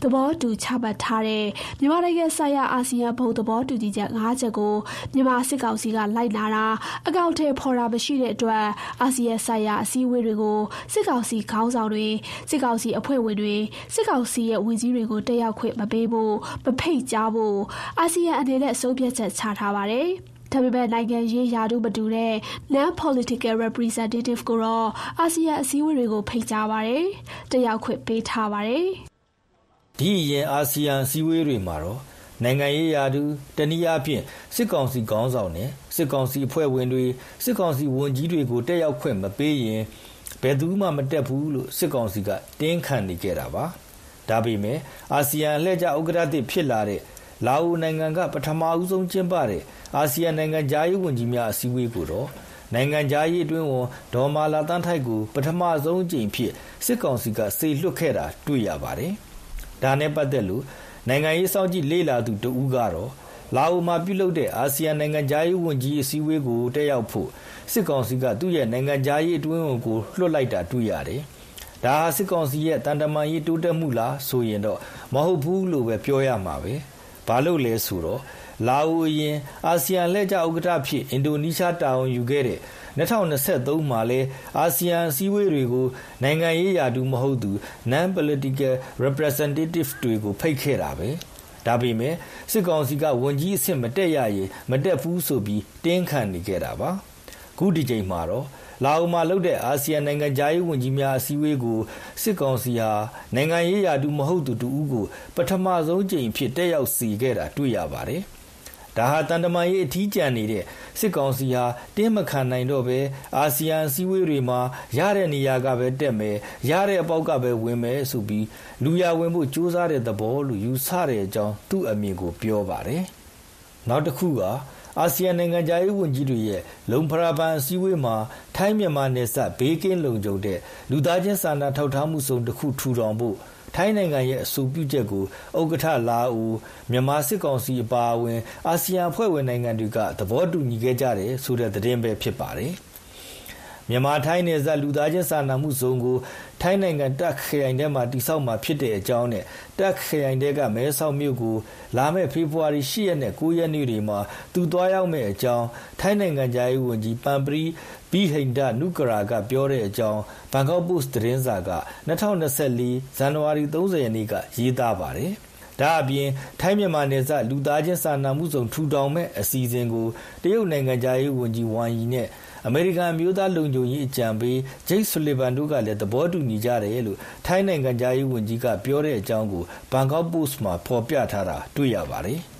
သဘောတူချမှတ်ထားတဲ့မြန်မာနိုင်ငံဆိုင်ရာအာဆီယံဘုံသဘောတူညီချက်၅ချက်ကိုမြန်မာစစ်ကောင်စီကလိုက်လာတာအကောင့်ထဲဖော်တာမရှိတဲ့အတွက်အာဆီယံဆိုင်ရာအစည်းအဝေးတွေကိုစစ်ကောင်စီခေါင်းဆောင်တွေစစ်ကောင်စီအဖွဲ့ဝင်တွေစစ်ကောင်စီရဲ့ဝန်ကြီးတွေကိုတက်ရောက်ခွင့်မပေးဖို့မဖိတ်ကြားဖို့အာဆီယံအနေနဲ့ဆုံးဖြတ်ချက်ချထားပါတယ်ဒါပေမဲ့နိုင်ငံရေးယာတုမတူတဲ့ non-political representative ကိုတော့အာဆီယံအစည်းအဝေးတွေကိုဖိတ်ကြားပါတယ်။တက်ရောက်ခွင့်ပေးထားပါတယ်။ဒီရင်အာဆီယံအစည်းအဝေးတွေမှာတော့နိုင်ငံရေးယာတုတနည်းအားဖြင့်စစ်ကောင်စီခေါင်းဆောင်နဲ့စစ်ကောင်စီအဖွဲ့ဝင်တွေစစ်ကောင်စီဝန်ကြီးတွေကိုတက်ရောက်ခွင့်မပေးရင် ဘယ်သူမှမတက်ဘူးလို့စစ်ကောင်စီကတင်းခံနေကြတာပါဒါပေမဲ့အာဆီယံအလှည့်ကျဥက္ကဋ္ဌသစ်ဖြစ်လာတဲ့လာအိုနိုင်ငံကပထမအဦးဆုံးကျင်းပတဲ့အာဆီယံနိုင်ငံခြားရေးဝန်ကြီးများအစည်းအဝေးကိုတော့နိုင်ငံခြားရေးအတွင်းဝန်ဒေါ်မာလာတန်းထိုက်ကိုပထမဆုံးအကြိမ်ဖြစ်စစ်ကောင်စီကစေလွှတ်ခဲ့တာတွေ့ရပါတယ်။ဒါနဲ့ပတ်သက်လို့နိုင်ငံရေးစောင့်ကြည့်လေ့လာသူတဦးကတော့ လာအိုမှာပြုလုပ်တဲ့ အာဆီယံနိုင်ငံခြားရေးဝန်ကြီးအစည်းအဝေးကို တက်ရောက်ဖို့ စစ်ကောင်စီက သူ့ရဲ့နိုင်ငံခြားရေးအတွင်းဝန်ကို လွှတ်လိုက်တာတွေ့ရတယ်။ဒါဟာ စစ်ကောင်စီရဲ့တန်တမာရေးတိုးတက်မှုလားဆိုရင်တော့ မဟုတ်ဘူးလို့ပဲ ပြောရမှာပဲ။ဘာလို့လဲဆိုတော့ လာအိုအရင် အာဆီယံလက်ကျဥက္ကဋ္ဌဖြစ် အင်ဒိုနီးရှားတာဝန်ယူခဲ့တဲ့2023မှာလဲအာဆီယံအစည်းအဝေးတွေကို နိုင်ငံရေးရာထူးမဟုတ်သူ non-political representative တွေကို ဖိတ်ခဲ့တာပဲ ဒါပေမဲ့စစ်ကောင်စီကဝန်ကြီးအဆင့်မတက်ရရင်မတက်ဘူးဆိုပြီးတင်းခံနေခဲ့တာပါခုဒီချိန်မှာတော့လာအိုမှာလုပ်တဲ့အာဆီယံနိုင်ငံခြားရေးဝန်ကြီးများအစည်းအဝေးကိုစစ်ကောင်စီဟာနိုင်ငံရေးရာထူးမဟုတ်သူတူဦးကိုပထမဆုံးကြိမ်ဖြစ်တက်ရောက်စီခဲ့တာတွေ့ရပါတယ်။ ဒါဟာတန်တမာရေးအထီးကျန်နေတဲ့စစ်ကောင်စီဟာတင်းမခံနိုင်တော့ပဲအာဆီယံအစည်းအဝေးတွေမှာရတဲ့နေရာကပဲတက်မယ်ရတဲ့အပေါက်ကပဲဝင်မယ်ဆိုပြီးလူရဝင်ဖို့ကြိုးစားတဲ့သဘောလို့ယူဆတဲ့အကြောင်းသူ့အမြင်ကိုပြောပါတယ်။နောက်တစ်ခုကအာဆီယံနိုင်ငံခြားရေးဝန်ကြီးတွေရဲ့လုံဖရာပန်အစည်းအဝေးမှာထိုင်းမြန်မာနယ်စပ်ဘေးကင်းလုံခြုံတဲ့လူသားချင်းစာနာထောက်ထားမှုစုံတစ်ခုထူထောင်ဖို့ ထိုင်းနိုင်ငံရဲ့အဆိုပြုချက်ကိုဥက္ကဋ္ဌလာအိုမြန်မာစစ်ကောင်စီအပါအဝင် အာဆီယံအဖွဲ့ဝင်နိုင်ငံတွေက သဘောတူညီခဲ့ကြတယ်ဆိုတဲ့သတင်းပဲဖြစ်ပါတယ်။ မြန်မာထိုင်းနယ်စပ်လူသားချင်းစာနာမှုဇုံကို ထိုင်းနိုင်ငံတက်ခရိုင်ထဲမှာတိစောက်မှာဖြစ်တဲ့အကြောင်းနဲ့တက်ခရိုင်တဲကမဲဆောက်မြို့ကိုလာမယ့်ဖေဖော်ဝါရီ10ရက်နဲ့9ရက်နေ့တွေမှာသူသွားရောက်မယ့်အကြောင်းထိုင်းနိုင်ငံသားရေးဝန်ကြီးပန်ပရီဘီဟိန်ဒနုကရာကပြောတဲ့အကြောင်းဘန်ကောက်ပို့စ်သတင်းစာက2024ဇန်နဝါရီ30ရက်နေ့ကရေးသားပါတယ်ဒါအပြင်ထိုင်းမြန်မာနယ်စပ်လူသားချင်းစာနာမှုစုံထူထောင်မဲ့အစီအစဉ်ကိုတရုတ်နိုင်ငံသားရေးဝန်ကြီးဝမ်ယီနဲ့ အမေရိကန်မျိုးသားလုံခြုံရေးအကြံပေးဂျိတ်ဆူလီဗန်တို့ကလည်းသဘောတူညီကြတယ်လို့ထိုင်းနိုင်ငံသားရေးဝန်ကြီးကပြောတဲ့အကြောင်းကိုဘန်ကောက်ပို့စ်မှာဖော်ပြထားတာတွေ့ရပါတယ်။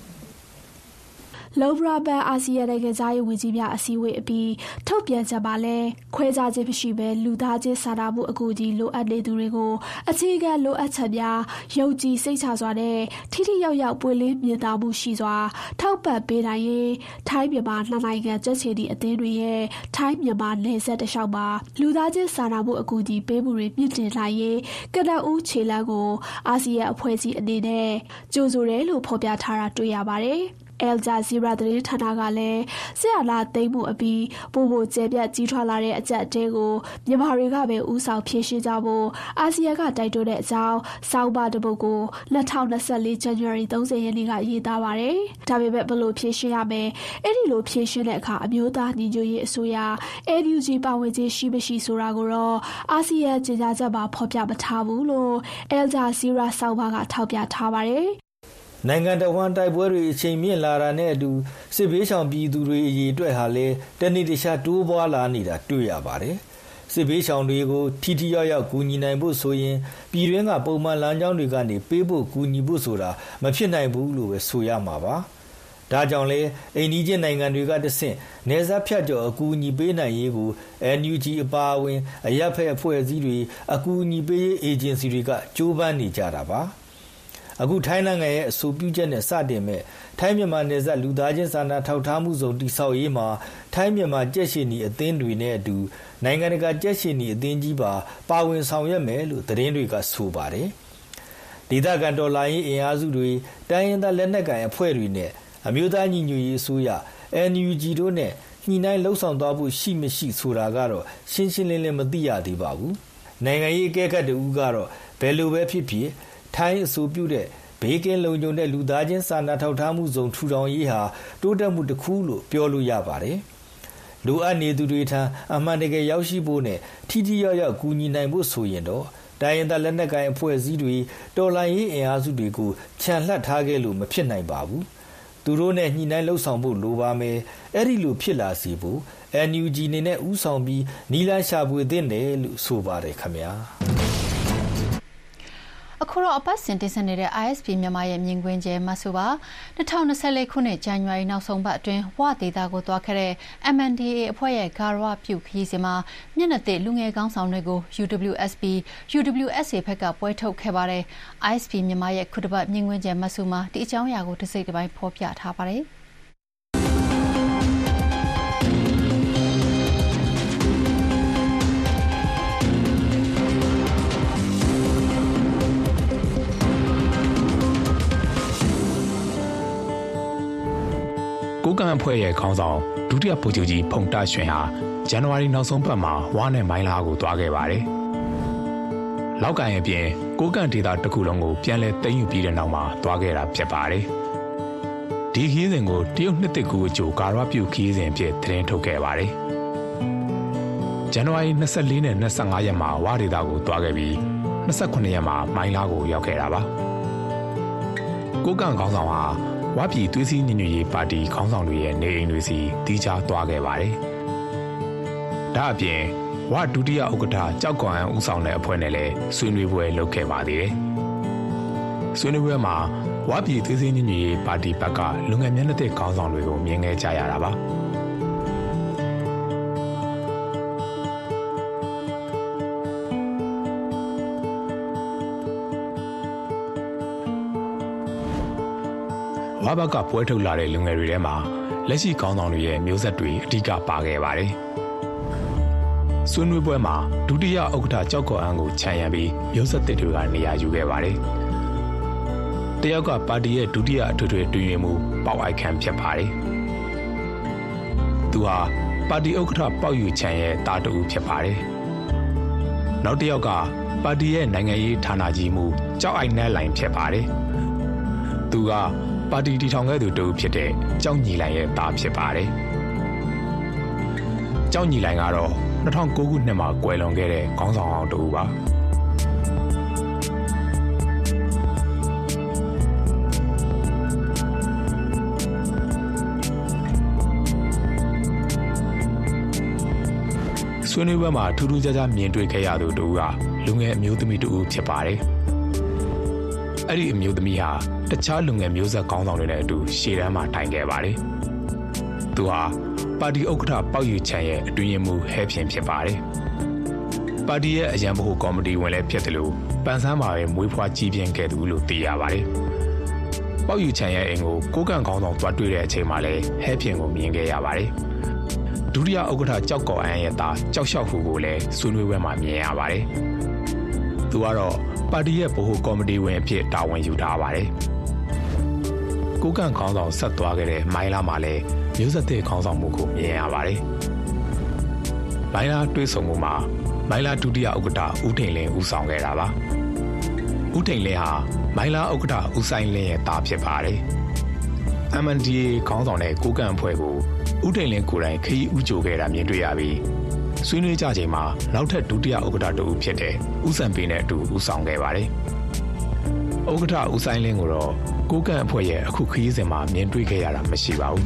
လောဘရာဘန်အာဆီယံနိုင်ငံသားရေးဝန်ကြီးများအစည်းအဝေးအပြီးထုတ်ပြန်ချက်မှာလဲခွဲခြားခြင်းမရှိဘဲလူသားချင်းစာနာမှုအကူအညီလိုအပ်နေသူတွေကိုအခြေခံလိုအပ်ချက်များယုံကြည်စိတ်ချစွာနဲ့ထိထိရောက်ရောက်ပွင့်လင်းမြင်သာမှုရှိစွာထောက်ပံ့ပေးနိုင်ရင်ထိုင်းမြန်မာနှစ်နိုင်ငံကြက်ချီဒီအသင်းတွေရဲ့ထိုင်းမြန်မာနယ်စပ်တလျှောက်မှာလူသားချင်းစာနာမှုအကူအညီပေးမှုတွေမြင့်တင်နိုင်ရင်ကနအူးခြေလန်းကိုအာဆီယံအဖွဲ့ကြီးအနေနဲ့ကြိုဆိုတယ်လို့ဖော်ပြထားတာတွေ့ရပါတယ်။ အယ်ဂျာဇီရာသတင်းဌာနကလည်းဆရာလာသိမ့်မှုအပြီးပို့ဖို့ကျဲပြတ်ကြီးထွားလာတဲ့အကြက်တဲကိုမြန်မာတွေကပဲဥဆောင်ဖြည့်ရှင်းကြဖို့အာဆီယံကတိုက်တွန်းတဲ့အကြောင်းစောင်းပါတပုတ်ကို2024 January 30ရက်နေ့ကရေးသားပါတယ်။ဒါပေမဲ့ဘလို့ဖြည့်ရှင်းရမယ်။အဲ့ဒီလိုဖြည့်ရှင်းတဲ့အခါအမျိုးသားညီညွတ်ရေးအစိုးရ ANUG ပါဝင်ခြင်းရှိမရှိဆိုတာကိုတော့အာဆီယံကြေညာချက်မှာဖော်ပြမထားဘူးလို့အယ်ဂျာဇီရာစောင်းပါကထောက်ပြထားပါတယ်။ နိုင်ငံတော်ဝန်တိုက်ပွဲတွေအချိန်မြင့်လာတာနဲ့အတူစစ်ဘေးရှောင်ပြည်သူတွေအရေးအတွက်ဟာလည်းတနေ့တခြားတိုးပွားလာနေတာတွေ့ရပါတယ်။စစ်ဘေးရှောင်တွေကိုထိထိရောက်ရောက်ကူညီနိုင်ဖို့ဆိုရင်ပြည်တွင်းကပုံမှန်လမ်းကြောင်းတွေကနေပေးဖို့ကူညီဖို့ဆိုတာမဖြစ်နိုင်ဘူးလို့ပဲဆိုရမှာပါ။ဒါကြောင့်လဲအိန္ဒိယနိုင်ငံတွေကတဆင့်နေဆက်ဖြတ်ကျော်အကူအညီပေးနိုင်ရေးကို NUG အပါအဝင် အရက်ဖက်အဖွဲ့အစည်းတွေအကူအညီပေးရေးအေဂျင်စီတွေကကြိုးပမ်းနေကြတာပါ။ အခုထိုင်းနိုင်ငံရဲ့အဆိုပြုချက်နဲ့စတင်မဲ့ထိုင်းမြန်မာနယ်စပ်လူသားချင်းစာနာထောက်ထားမှုစုံတိဆောက်ရေးမှာထိုင်းမြန်မာကြက်ရှင်နီအသင်းတွေနဲ့အတူနိုင်ငံတကာကြက်ရှင်နီအသင်းကြီးပါပါဝင်ဆောင်ရွက်မယ်လို့သတင်းတွေကဆိုပါတယ်။ဒေသခံတော်လှန်ရေးအင်အားစုတွေတိုင်းရင်းသားလက်နက်ကိုင်အဖွဲ့တွေနဲ့အမျိုးသားညီညွတ်ရေးအစိုးရ NUG တို့နဲ့ညှိနှိုင်းလှုပ်ဆောင်သွားဖို့ရှိမရှိဆိုတာကတော့ရှင်းရှင်းလင်းလင်းမသိရသေးပါဘူး။နိုင်ငံရေးအကဲခတ်တူကတော့ဘယ်လိုပဲဖြစ်ဖြစ် ထိုင်းအဆိုပြုတဲ့ ဘေးကင်းလုံခြုံတဲ့ လူသားချင်းစာနာထောက်ထားမှုစုံထူထောင်ရေးဟာ တိုးတက်မှုတစ်ခုလို့ ပြောလို့ရပါတယ်။လိုအပ်နေသူတွေထံ အမှန်တကယ်ရောက်ရှိဖို့နဲ့ ထိထိရောက်ရောက် ကူညီနိုင်ဖို့ဆိုရင်တော့ တိုင်းရင်းသားလက်နက်ကိုင်အဖွဲ့အစည်းတွေ တော်လှန်ရေးအင်အားစုတွေကိုခြံလှပ်ထားခဲ့လို့ မဖြစ်နိုင်ပါဘူး။သူတို့နဲ့ ညှိနှိုင်းလှုပ်ဆောင်ဖို့ လိုပါမယ်။အဲ့ဒီလိုဖြစ်လာစေဖို့ NUG နေနဲ့ဥဆောင်ပြီးနီလာရှာဖွေသင့်တယ်လို့ ဆိုပါတယ်ခင်ဗျာ။ အခုတော့အပတ်စဉ်တင်ဆက်နေတဲ့ ISP မြန်မာရဲ့မြင်ကွင်းကျဲမဆူပါ2024ခုနှစ်ဇန်နဝါရီနောက်ဆုံးပတ်အတွင်းဝဒေတာကိုတွားခဲ့တဲ့ MNDAA အဖွဲ့ရဲ့ဂါရဝပြုခရီးစဉ်မှာမျက်နှာသစ်လူငယ်ကောင်းဆောင်တွေကို UWSP UWSA ဘက်ကပွဲထုတ်ခဲ့ပါတယ် ISP မြန်မာရဲ့ခုတစ်ပတ်မြင်ကွင်းကျဲမဆူမှာဒီအကြောင်းအရာကိုတစ်စိတ်တစ်ပိုင်းဖော်ပြထားပါတယ်။ ကိုကန့်အဖွဲ့ရဲ့ခေါင်းဆောင်ဒုတိယဗိုလ်ချုပ်ကြီးဖုန်တရွှင်ဟာဇန်နဝါရီနောက်ဆုံးပတ်မှာဝါနဲ့မိုင်းလားကိုသွားခဲ့ပါတယ်။လောက်ကန်ရဲ့ပြင်ကိုကန့်ဒေသတစ်ခုလုံးကိုပြန်လည်သိမ်းယူပြီးတဲ့နောက်မှာသွားခဲ့တာဖြစ်ပါတယ်။ဒီခီးစဉ်ကိုတရုတ်နှစ်တစ်ကူအကျိုးကာရပြုခီးစဉ်ဖြစ်သတင်းထုတ်ခဲ့ပါတယ်။ဇန်နဝါရီ24နဲ့25ရက်မှာဝါဒေတာကိုတွားခဲ့ပြီး29ရက်မှာမိုင်းလားကိုရောက်ခဲ့တာပါကိုကန့်ခေါင်းဆောင်ဟာ ဝါပြည်သွေးစည်းညီညွတ်ရေးပါတီခေါင်းဆောင်တွေရဲ့နေအိမ်တွေစီတီးခြားသွားခဲ့ပါတယ်ဒါအပြင်ဝဒုတိယဥက္ကဋ္ဌကြောက်ကွန်ဦးဆောင်တဲ့အဖွဲ့နဲ့လည်းဆွေးနွေးပွဲလုပ်ခဲ့ပါသေးတယ်ဆွေးနွေးပွဲမှာဝါပြည်သွေးစည်းညီညွတ်ရေးပါတီဘက်ကလူငယ်မျက်နှာသစ်ခေါင်းဆောင်တွေကိုမြင်ခဲ့ကြရတာပါ ဘကပွဲထုတ်လာတဲ့လူငယ်တွေထဲမှာလက်ရှိခေါင်းဆောင်တွေရဲ့မျိုးဆက်တွေအဓိကပါခဲ့ပါတယ်။ဆွေးနွေးပွဲမှာဒုတိယဥက္ကဋ္ဌကြောက်ကော်အန်းကိုခြံရံပြီးမျိုးဆက်တစ်တွေကနေရာယူခဲ့ပါတယ်။တယောက်ကပါတီရဲ့ဒုတိယအထွေထွေတွင်ရင်မှုပေါက်အိုက်ခံဖြစ်ပါတယ်။သူဟာပါတီဥက္ကဋ္ဌပေါက်ယူခြံရဲ့တာတူဖြစ်ပါတယ်။နောက်တစ်ယောက်ကပါတီရဲ့နိုင်ငံရေးဌာနကြီးမှုကြောက်အိုက်နဲလိုင်ဖြစ်ပါတယ်။သူက ပါတီတီထောင်ခဲ့သူတူဖြစ်တဲ့ကြောက်ညီလိုင်ရဲ့သားဖြစ်ပါတယ်။ကြောက်ညီလိုင်ကတော့2009ခုနှစ်မှာကွယ်လွန်ခဲ့တဲ့ခေါင်းဆောင်အောင်တူပါဆွေးနွေးပွဲမှာထူးထူးခြားခြားမြင်တွေ့ခဲ့ရသူတူကလူငယ်အမျိုးသမီးတူဖြစ်ပါတယ်။ အဲ့ဒီအမျိုးသမီးဟာတခြားလူငယ်မျိုးဆက်ကောင်းဆောင်တွေနဲ့အတူရှေ့တန်းမှာထိုင်ခဲ့ပါတယ်။သူဟာပါတီဥက္ကဋ္ဌပေါက်ယူချန်ရဲ့အတွင်းရင်မှုဟဲဖြင်ဖြစ်ပါတယ်။ပါတီရဲ့အရန်ဘဟုကော်မတီဝင်လည်းဖြစ်တယ်လို့ပန်ဆန်းမှာပဲမွေးဖွားကြီးပြင်းခဲ့သူလို့သိရပါတယ်။ပေါက်ယူချန်ရဲ့အိမ်ကိုကိုကန့်ကောင်းဆောင်သွားတွေ့တဲ့အချိန်မှာလည်းဟဲဖြင်ကိုမြင်ခဲ့ရပါတယ်။ဒုတိယဥက္ကဋ္ဌကြောက်ကော်အန်းရဲ့သားကြောက်လျှောက်ဖူကိုလည်းဆွေးနွေးပွဲမှာမြင်ရပါတယ်။သူကတော့ ပါတီရဲ့ဗဟိုကော်မတီဝင်အဖြစ်တာဝန်ယူထားပါတယ်။ကိုကန့်ခေါင်းဆောင်ဆက်သွားခဲ့တဲ့မိုင်းလာမှာလည်းမျိုးဆက်တဲ့ခေါင်းဆောင်မှုကိုမြင်ရပါတယ်။မိုင်းလာတွေးဆုံမှုမှာမိုင်းလာဒုတိယဥက္ကဋ္ဌဦးထိန်လင်းဦးဆောင်ခဲ့တာပါ။ဦးထိန်လင်းဟာမိုင်းလာဥက္ကဋ္ဌဦးဆိုင်လင်းရဲ့သားဖြစ်ပါတယ်။ MNDA ခေါင်းဆောင်တဲ့ကိုကန့်အဖွဲ့ကိုဦးထိန်လင်းကိုယ်တိုင်ခရီးဥကြိုခဲ့တာမြင်တွေ့ရပြီး ဆွေးနွေးကြချိန်မှာနောက်ထပ်ဒုတိယဥက္ကဋ္ဌတူဖြစ်တဲ့ဦးစံပေးနဲ့အတူဦးဆောင်ခဲ့ပါတယ်။ဥက္ကဋ္ဌဦးဆိုင်လင်းကိုတော့ကိုကန့်အဖွဲ့ရဲ့အခုခရီးစဉ်မှာမြင်တွေ့ခဲ့ရတာမရှိပါဘူး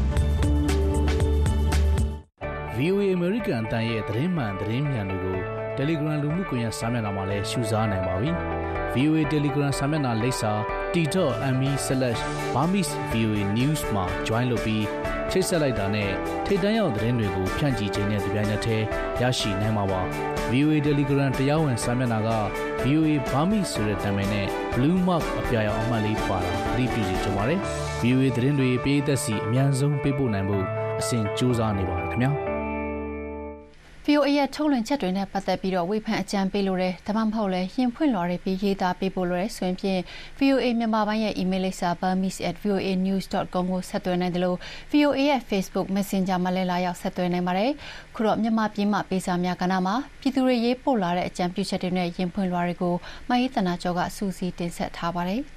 VOA American အတန်ရဲ့သတင်းမှန်သတင်းမြန်တွေကို Telegram လူမှုကွန်ရက်စာမျက်နှာမှာလည်းရှုစားနိုင်ပါပြီ။ VOA Telegram စာမျက်နှာလိပ်စာ t.me/burmese.voa news မှာ join လုပ်ပြီး ချိတ်ဆက်လိုက်တာနဲ့ထိတ်တန့်ရောက်သတင်းတွေကိုဖြန့်ကြည့်ခြင်းနဲ့ဒီပိုင်းနဲ့တည်းရရှိနိုင်မှာပါ။ VOA Telegram တရားဝင်စာမျက်နှာက VOA Burmese ဆိုတဲ့နာမည်နဲ့ Blue Mark အပြာရောင်အမှတ်လေးပါတာသတိပြုစီကြပါရစေ။ VOA သတင်းတွေပေးသက်စီအများဆုံးပေးပို့နိုင်ဖို့အစဉ်ကြိုးစားနေပါတယ်ခင်ဗျာ။ VOA ရဲ့ထုတ်လွှင့်ချက်တွေနဲ့ပတ်သက်ပြီးတော့ဝေဖန်အကြံပေးလို့ရဒါမှမဟုတ်လဲရင်ဖွင့်လွှာတွေပြီးရေးသားပေးပို့လို့ရဆိုရင်ဖြင့် VOA မြန်မာပိုင်းရဲ့ email လိပ်စာ burmese@voanews.com ကိုဆက်သွယ်နိုင်တယ်လို့ VOA ရဲ့ Facebook Messenger မှာလည်းလာရောက်ဆက်သွယ်နိုင်ပါတယ်။ခုတော့မြန်မာပြည်မှာပေးစာများကဏ္ဍမှာပြည်သူတွေရေးပို့လာတဲ့အကြံပြုချက်တွေနဲ့ရင်ဖွင့်လွှာတွေကိုမဟိသနာကျော်ကစူးစီးတင်ဆက်ထားပါတယ်။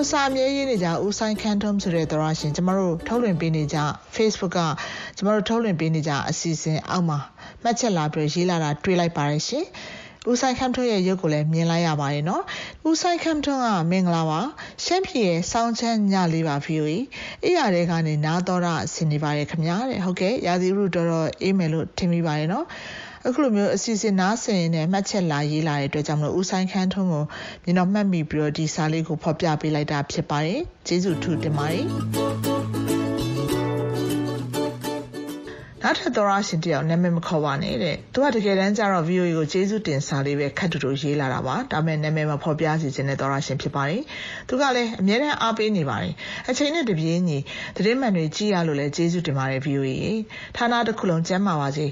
VOA ကိုစာမြဲရေးနေကြဦးဆိုင်ခန်းထုံးဆိုတဲ့သရရှင်ကျမတို့ထုတ်လွှင့်ပေးနေကြ Facebook ကကျမတို့ထုတ်လွှင့်ပေးနေကြအစီအစဉ်အောက်မှာမှတ်ချက်လာပြီးရေးလာတာတွေ့လိုက်ပါတယ်ရှင်ဦးဆိုင်ခမ်ထွန်းရဲ့ရုပ်ကိုလည်းမြင်လိုက်ရပါတယ်နော်ဦးဆိုင်ခမ်ထွန်းကမင်္ဂလာပါရှမ်းပြည်ရဲ့စောင်းချမ်းညလေးပါ VOA အေးရတဲ့ကနေနားတော်တာဆင်နေပါတယ်ခင်ဗျာတဲ့ဟုတ်ကဲ့ရာသီဥတုတော်တော်အေးမယ်လို့ထင်မိပါတယ်နော် အခုလိုမျိုးအစီအစဉ်နားဆင်ရင်လည်းမှတ်ချက်လာရေးလာတဲ့အတွက်ကြောင့်မလို့ဦးဆိုင်ခန်းထုံးကိုမြင်တော့မှတ်မိပြီးတော့ဒီစာလေးကိုဖော်ပြပေးလိုက်တာဖြစ်ပါတယ်ကျေးဇူးထူးတင်ပါတယ် နောက်ထပ်သောရရှင်တယောက်နာမည်မခေါ်ပါနဲ့တဲ့သူကတကယ်တမ်းကျတော့ VOA ကိုကျေးဇူးတင်စာလေးပဲခတ်တူတူရေးလာတာပါဒါပေမဲ့နာမည်မဖော်ပြစီခြင်းတဲ့သောရရှင်ဖြစ်ပါတယ်သူကလည်းအမြဲတမ်းအားပေးနေပါတယ်အချိန်နဲ့တပြေးညီသတင်းမှန်တွေကြည့်ရလို့လည်းကျေးဇူးတင်ပါတယ် VOA ဌာနတစ်ခုလုံးကျမ်းမာပါစေ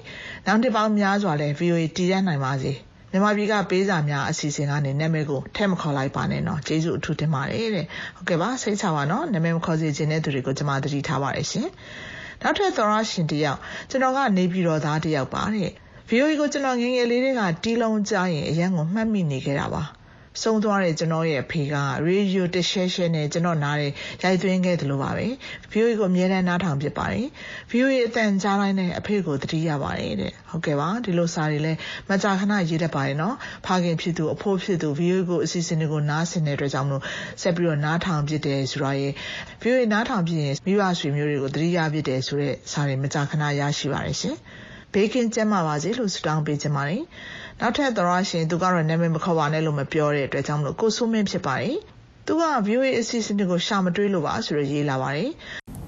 နောက်တစ်ပေါင်းများစွာလည်း VOA တည်ရနိုင်ပါစေမြန်မာပြည်ကပေးစာများအစီအစဉ်ကနေနာမည်ကိုထည့်မခေါ်လိုက်ပါနဲ့နော်ကျေးဇူးအထူးတင်ပါတယ်တဲ့ဟုတ်ကဲ့ပါစိတ်ချပါနော်နာမည်မခေါ်စေခြင်းတဲ့သူတွေကိုကျွန်မသတိထားပါတယ်ရှင် နောက်ထပ်သောရရှင်တယောက်ကျွန်တော်ကနေပြည်တော်သားတယောက်ပါတဲ့ VOA ကိုကျွန်တော်ငငယ်လေးတွေကတီးလုံးကြားရင်အရန်ကိုမှတ်မိနေခဲ့တာပါ ဆုံးသွားတဲ့ကျွန်တော်ရဲ့အဖေကရေဒီယိုတရှဲရှဲနဲ့ကျွန်တော်နားတဲ့ရိုက်သွင်းခဲ့သလိုပါပဲ VOA ကိုအမြဲတမ်းနားထောင်ဖြစ်ပါတယ် VOA အတန်ကြားတိုင်းနဲ့အဖေကိုတတိရပါတယ်တဲ့ဟုတ်ကဲ့ပါဒီလိုစာတွေလည်းမကြာခဏရေးတတ်ပါတယ်နော်ဖခင်ဖြစ်သူအဖိုးဖြစ်သူ VOA ကိုအစီအစဉ်တွေကိုနားဆင်တဲ့အတွက်ကြောင့်မလို့ဆက်ပြီးတော့နားထောင်ဖြစ်တယ်ဆိုတော့ရေ VOA နားထောင်ဖြစ်ရင်မိဘဆွေမျိုးတွေကိုတတိရဖြစ်တယ်ဆိုတဲ့စာတွေမကြာခဏရရှိပါတယ်ရှင်ဘေးကင်းကျန်းမာပါစေလို့ဆုတောင်းပေးချင်ပါတယ် နောက်ထပ်သရရှင်သူကတော့နာမည်မခေါ်ပါနဲ့လို့မပြောတဲ့အတွက်ကြောင့်မလို့ကိုစိုးမင်းဖြစ်ပါတယ်သူက VOA အစီအစဉ်တွေကိုရှာမတွေးလို့ပါဆိုတော့ရေးလာပါတယ်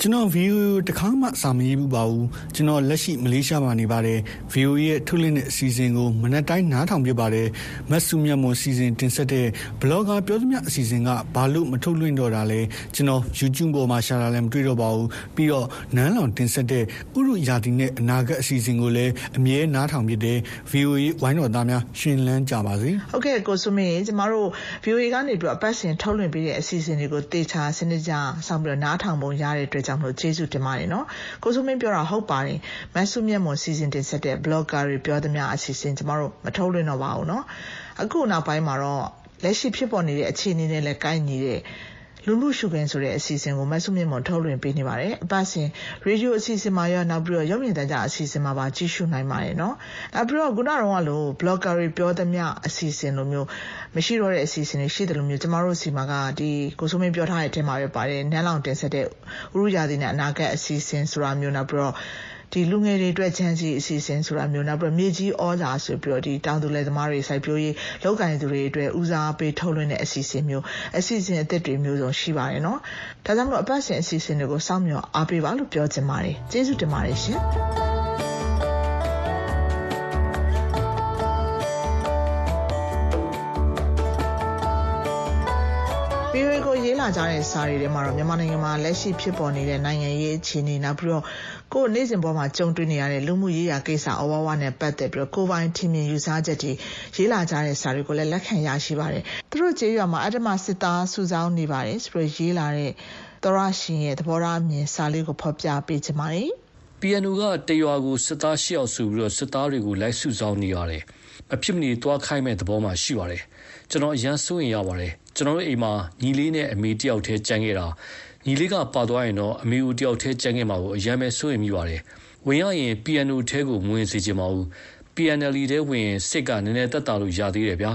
ကျွန်တော် VOA တခါမှစာမရေးဘူးပါဘူးကျွန်တော်လက်ရှိမလေးရှားမှာနေပါတယ် VOA ရဲ့ထုတ်လွှင့်တဲ့အစီအစဉ်ကိုမနက်တိုင်းနားထောင်ပြပါတယ်မတ်စုမြတ်မွန်စီစဉ်တင်ဆက်တဲ့ blogger ပြောသမျှအစီအစဉ်ကဘာလို့မထုတ်လွှင့်တော့တာလဲကျွန်တော် YouTube ပေါ်မှာရှာတာလည်းမတွေ့တော့ပါဘူးပြီးတော့နန်းလောင်တင်ဆက်တဲ့ဥရုယာတီနဲ့အနာဂတ်အစီအစဉ်ကိုလည်းအမြဲနားထောင်ပြတဲ့ VOA ဝိုင်းတော်သားများရှင်လန်းကြပါစေဟုတ်ကဲ့ကိုစုမင်းကျမတို့ VOA ကနေပြီးတော့အပတ်စဉ်ထုတ်လွှင့်ပေးတဲ့အစီအစဉ်တွေကိုတေချာစနစ်ကြဆောင်ပြီးတော့နားထောင်ပုံရတဲ့အတွက်ကြောင့်မလို့ကျေးဇူးတင်ပါတယ်နော်ကိုစုမင်းပြောတာဟုတ်ပါတယ်မဆုမြတ်မွန်စီစဉ်တင်ဆက်တဲ့ blogger တွေပြောသမျှအစီအစဉ်ကျမတို့မထုတ်လွှင့်တော့ပါဘူးနော်အခုနောက်ပိုင်းမှာတော့လက်ရှိဖြစ်ပေါ်နေတဲ့အခြေအနေနဲ့လည်းကိုက်ညီတဲ့ လူမှုရှုခင်းဆိုတဲ့အစီအစဉ်ကိုမဆုမြင့်မွန်ထုတ်လွှင့်ပေးနေပါတယ်အပတ်စဉ်ရေဒီယိုအစီအစဉ်မှာရောနောက်ပြီးတော့ရုပ်မြင်သံကြားအစီအစဉ်မှာပါကြည့်ရှုနိုင်ပါတယ်နော်နောက်ပြီးတော့ခုနကတော့လို့ blogger တွေပြောသမျှအစီအစဉ်လိုမျိုးမရှိတော့တဲ့အစီအစဉ်တွေရှိတယ်လို့မျိုးကျမတို့စီမှာကဒီကိုစိုးမင်းပြောထားတဲ့အထက်မှာပဲပါတယ်နန်းလောင်တင်ဆက်တဲ့ဥရုရာသီနဲ့အနာဂတ်အစီအစဉ်ဆိုတာမျိုးနောက်ပြီးတော့ ဒီလူငယ်တွေအတွက်ချမ်းစီအစီအစဉ်ဆိုတာမျိုးနောက်ပြီးမြေကြီးဩဇာဆိုပြီးတော့ဒီတောင်သူလယ်သမားတွေစိုက်ပျိုးရေးလောက်ကင်သူတွေအတွက်ဦးစားပေးထုတ်လွှင့်တဲ့အစီအစဉ်မျိုးအစီအစဉ်အသစ်တွေမျိုးစုံရှိပါတယ်နော်ဒါကြောင့်မလို့အပတ်စဉ်အစီအစဉ်တွေကိုစောင့်မျှော်အားပေးပါလို့ပြောချင်ပါတယ်ကျေးဇူးတင်ပါတယ်ရှင် ကြတဲ့စာတွေထဲမှာတော့မြန်မာနိုင်ငံမှာလက်ရှိဖြစ်ပေါ်နေတဲ့နိုင်ငံရေးအခြေအနေနောက်ပြီးတော့ကိုယ်နေ့စဉ်ပေါ်မှာကြုံတွေ့နေရတဲ့လူမှုရေးရာကိစ္စအဝဝနဲ့ပတ်သက်ပြီးတော့ကိုပိုင်ထင်မြင်ယူဆချက်တွေရေးလာကြတဲ့စာတွေကိုလည်းလက်ခံရရှိပါတယ်။သူတို့ကျေးရွာမှာအတ္တမစစ်သားစုဆောင်းနေပါတယ်ဆိုပြီးရေးလာတဲ့သောရရှင်ရဲ့သဘောထားအမြင်စာလေးကိုဖော်ပြပေးချင်ပါတယ်။ PNU ကတရွာကိုစစ်သား၈ယောက်စုပြီးတော့စစ်သားတွေကိုလိုက်စုဆောင်းနေရတယ်။အဖြစ်မနေတွားခိုင်းမဲ့သဘောမှရှိပါတယ်။ကျွန်တော်အရန်စိုးရင်ရပါတယ် ကျွန်တော်တို့အိမ်မှာ ညီလေးနဲ့ အမေတယောက်တည်းကြံခဲ့တာ ညီလေးက ပါသွားရင်တော့ အမေဦးတယောက်တည်းကြံခဲ့မှာကို အရန်ပဲ စိုးရင်မိပါတယ် ဝင်ရရင် piano ထဲကို မဝင်စေချင်ပါဘူး PNL ထဲဝင် စိတ်က နည်းနည်းတက်တာလို့ ရသေးတယ်ဗျာ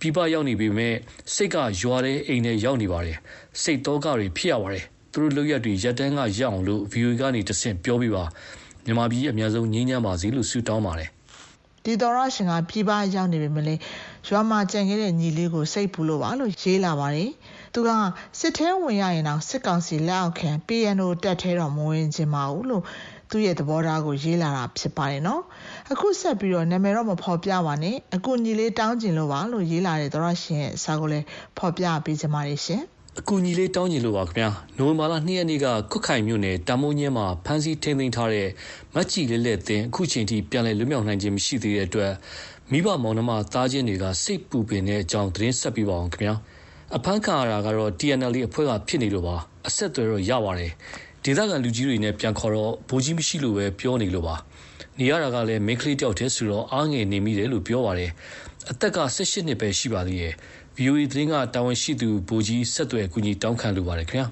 ပြပရောက်နေပေမဲ့စိတ်က ရွာတဲ့အိမ်ထဲရောက်နေပါတယ် စိတ်တော့ကတွေ ဖြစ်ရပါတယ် သူတို့လောက်ရတွေရက်တန်းကရအောင်လို့ view ကနေတဆင့် ပြောပြပါ မြန်မာပြည် အများဆုံး ငြင်းညမ်းပါစေလို့ ဆုတောင်းပါတယ် ဒီတော်ရရှင်က ပြည်ပရောက်နေပြီမလဲ ရွာမှာကြံခဲ့တဲ့ညီလေးကိုစိတ်ပူလို့ပါလို့ရေးလာပါတယ်သူကစစ်ထဲဝင်ရရင်တော့စစ်ကောင်စီလက်အောက်ခံ PNO တက်ထဲတော့မဝင်ချင်ပါဘူးလို့သူ့ရဲ့သဘောထားကိုရေးလာတာဖြစ်ပါတယ်နော်အခုဆက်ပြီးတော့နာမည်တော့မဖော်ပြပါနဲ့အခုညီလေးတောင်းကျင်လို့ပါလို့ရေးလာတဲ့သောရရှင်ရဲ့စာကိုလည်းဖော်ပြပေးချင်ပါတယ်ရှင် အကူညီလေး တောင်းကျင်လို့ပါခင်ဗျာနိုဝင်ဘာလ2ရက်နေ့ကခွတ်ခိုင်မြို့နယ် တာမိုးညင်းမှာ ဖမ်းဆီးထိန်းသိမ်းထားတဲ့မတ်ကြီးလေးလက်တင်အခုချိန်ထိ ပြန်လည် လွတ်မြောက်နိုင်ခြင်း မရှိသေးတဲ့အတွက် မိဘမောင်နှမ သားချင်းတွေက စိတ်ပူပင်တဲ့အကြောင်း သတင်းဆက်ပြပါအောင်ခင်ဗျာ အဖမ်းခံရတာကတော့ TNL အဖွဲ့က ဖြစ်နေလို့ပါ အဆက်အသွယ်တော့ ရပါတယ် ဒေသခံလူကြီးတွေနဲ့ ပြန်ခေါ်တော့ဘိုးကြီးမရှိလို့ပဲ ပြောနေလို့ပါ နေရတာကလည်းမင်းကလေးတယောက်တည်းဆိုတော့ အားငယ်နေမိတယ်လို့ ပြောပါတယ် အသက်က18နှစ်ပဲ ရှိပါသေးရဲ့ VOA သတင်းကတာဝန်ရှိသူဗိုလ်ကြီးဆက်သွယ်ကူညီတောင်းခံလိုပါတယ်ခင်ဗျာ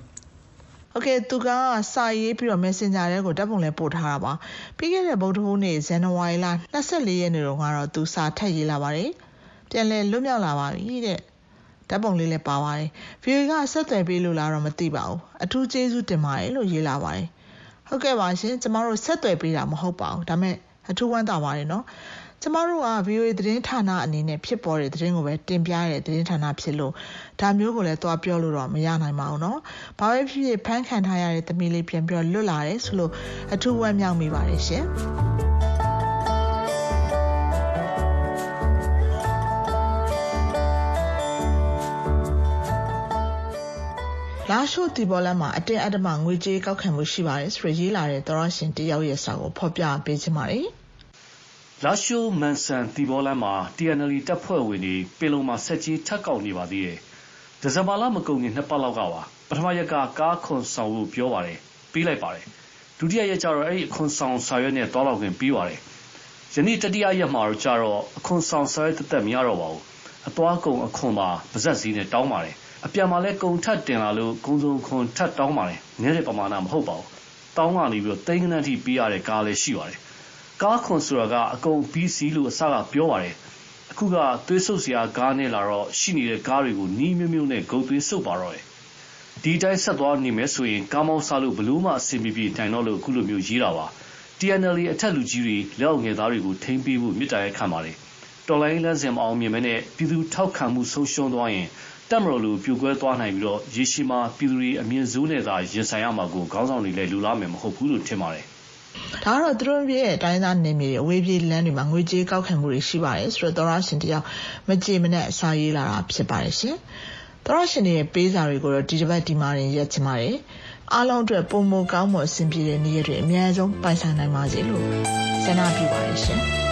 ဟုတ်ကဲ့သူကစာရေးပြီးတော့ Messenger ထဲကိုတပ်ပုံလဲပို့ထားတာပါပြီးခဲ့တဲ့ဗုဒ္ဓဟူးနေ့ဇန်နဝါရီလ24ရက်နေ့တော့ကတော့သူစာထက်ရေးလာပါတယ်ပြန်လဲလွတ်မြောက်လာပါပြီတဲ့ဓာတ်ပုံလေးလည်းပါပါတယ်။ view ကဆက်သွယ်ပေးလို့လားတော့မသိပါဘူး။အထူးကျေးဇူးတင်ပါတယ်လို့ရေးလာပါတယ်။ဟုတ်ကဲ့ပါရှင်။ကျမတို့ဆက်သွယ်ပေးတာမဟုတ်ပါဘူး။ဒါမဲ့အထူးဝမ်းသာပါတယ်နော် ကျမတို့က VOA သတင်းဌာနအနေနဲ့ဖြစ်ပေါ်တဲ့သတင်းကိုပဲတင်ပြရတဲ့သတင်းဌာနဖြစ်လို့ဒါမျိုးကိုလည်းသွားပြောလို့တော့မရနိုင်ပါဘူးเนาะ။ဘာပဲဖြစ်ဖြစ်ဖန်ခံထားရတဲ့သမီးလေးပြန်ပြီးလွတ်လာတယ်ဆိုလို့အထူးဝမ်းမြောက်မိပါတယ်ရှင်။လာရှိုတီဘော်လန်မှာအတင်းအဓမ္မငွေကြေးကောက်ခံမှုရှိပါတယ်ဆိုရရေးလာတဲ့သောရရှင်တယောက်ရဲ့စာကိုဖော်ပြပေးချင်ပါတယ်။ လာရှိုး မန်ဆန်သီပေါလမ်းမှာ TNL တပ်ဖွဲ့ဝင်တွေ ပင်လုံမှာ ဆက်ကြီးထပ်ကောက်နေပါသေးတယ်။ဒီဇင်ဘာလ မကုန်ခင် နှစ်ပတ်လောက်ကပါ ပထမရက်က ကားခွန်ဆောင်ဖို့ ပြောပါတယ်ပြီးလိုက်ပါတယ်။ဒုတိယရက်ကျတော့ အဲ့ဒီ အခွန်ဆောင်စာရွက်နဲ့တောက်လောက်ခင်ပြီးပါတယ်။ယနေ့ တတိယရက်မှာတော့ကျတော့ အခွန်ဆောင်စာရွက်တက်တက် မရတော့ပါဘူး။အသွားကုန်အခွန်ပါ ပါဇက်စည်းနဲ့ တောင်းပါတယ်။အပြန်မှာလည်း ကုန်ထက်တင်လာလို့ ကုံစုံခွန်ထက်တောင်းပါတယ်။နည်းတဲ့ပမာဏ မဟုတ်ပါဘူး။တောင်းကနေပြီးတော့တိန်းကနန်းထိ ပေးရတဲ့ကားလည်း ရှိပါတယ်။ ကားခွန်ဆိုတာကအကုန်ပြီးစီးလို့အစကပြောပါတယ်အခုကသွေးဆုပ်စရာကားနဲ့လာတော့ရှိနေတဲ့ကားတွေကိုနီးမျိုးမျိုးနဲ့ဂုတ်သွေးဆုပ်ပါတော့တယ်ဒီတိုင်းဆက်သွားနေမယ်ဆိုရင်ကားမောင်းစားလို့ဘလို့မှအဆင်ပြေပြေတိုင်တော့လို့အခုလိုမျိုးရေးတာပါ TNL အထက်လူကြီးတွေလက်အောက်ငယ်သားတွေကိုထိမ့်ပေးဖို့မြစ်တာရဲခံပါတယ်တော်လိုင်းလန်းစင်မအောင်မြင်မဲနဲ့ပြည်သူထောက်ခံမှုဆုံးရှုံးသွားရင်တက်မတော်လူပြိုကွဲသွားနိုင်ပြီးတော့ရေရှည်မှာပြည်သူတွေအမြင့်စိုးနဲ့သာရင်ဆိုင်ရမှာကိုခေါင်းဆောင်တွေလည်းလူလားမယ်မဟုတ်ဘူးလို့ထင်ပါတယ် ဒါကတော့သူတို့ရဲ့တိုင်းသားနေမြေအဝေးပြေးလမ်းတွေမှာငွေကြေးကောက်ခံမှုတွေရှိပါတယ်ဆိုတော့သောရရှင်တယောက်မကြည်မနဲ့အစာရေးလာတာဖြစ်ပါတယ်ရှင်သောရရှင်ရဲ့ပေးစာတွေကိုတော့ဒီတစ်ပတ်ဒီမှာရင်ရက်ချင်ပါတယ်အားလုံးအတွက်ပုံမကောင်းမွန်အဆင်ပြေတဲ့နေ့ရက်တွေအများဆုံးပိုင်ဆိုင်နိုင်ပါစေလို့ဆန္ဒပြုပါတယ်ရှင်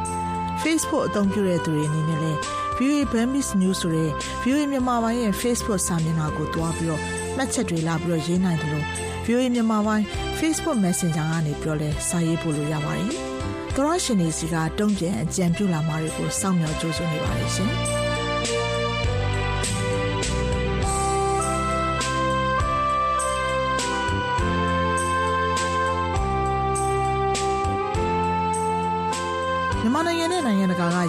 Facebook အသုံးပြုတဲ့သူတွေအနေနဲ့လည်း VOA Burmese News ဆိုတဲ့ VOA မြန်မာပိုင်းရဲ့ Facebook စာမျက်နှာကိုတွားပြီးတော့မှတ်ချက်တွေလာပြီးတော့ရေးနိုင်တယ်လို့ VOA မြန်မာပိုင်း Facebook Messenger ကနေပြောလဲစာရေးပို့လို့ရပါတယ်။သောရရှင်တွေစီကတုံ့ပြန်အကြံပြုလာမှာတွေကိုစောင့်မျှော်ကြိုးစားနေပါတယ်ရှင်။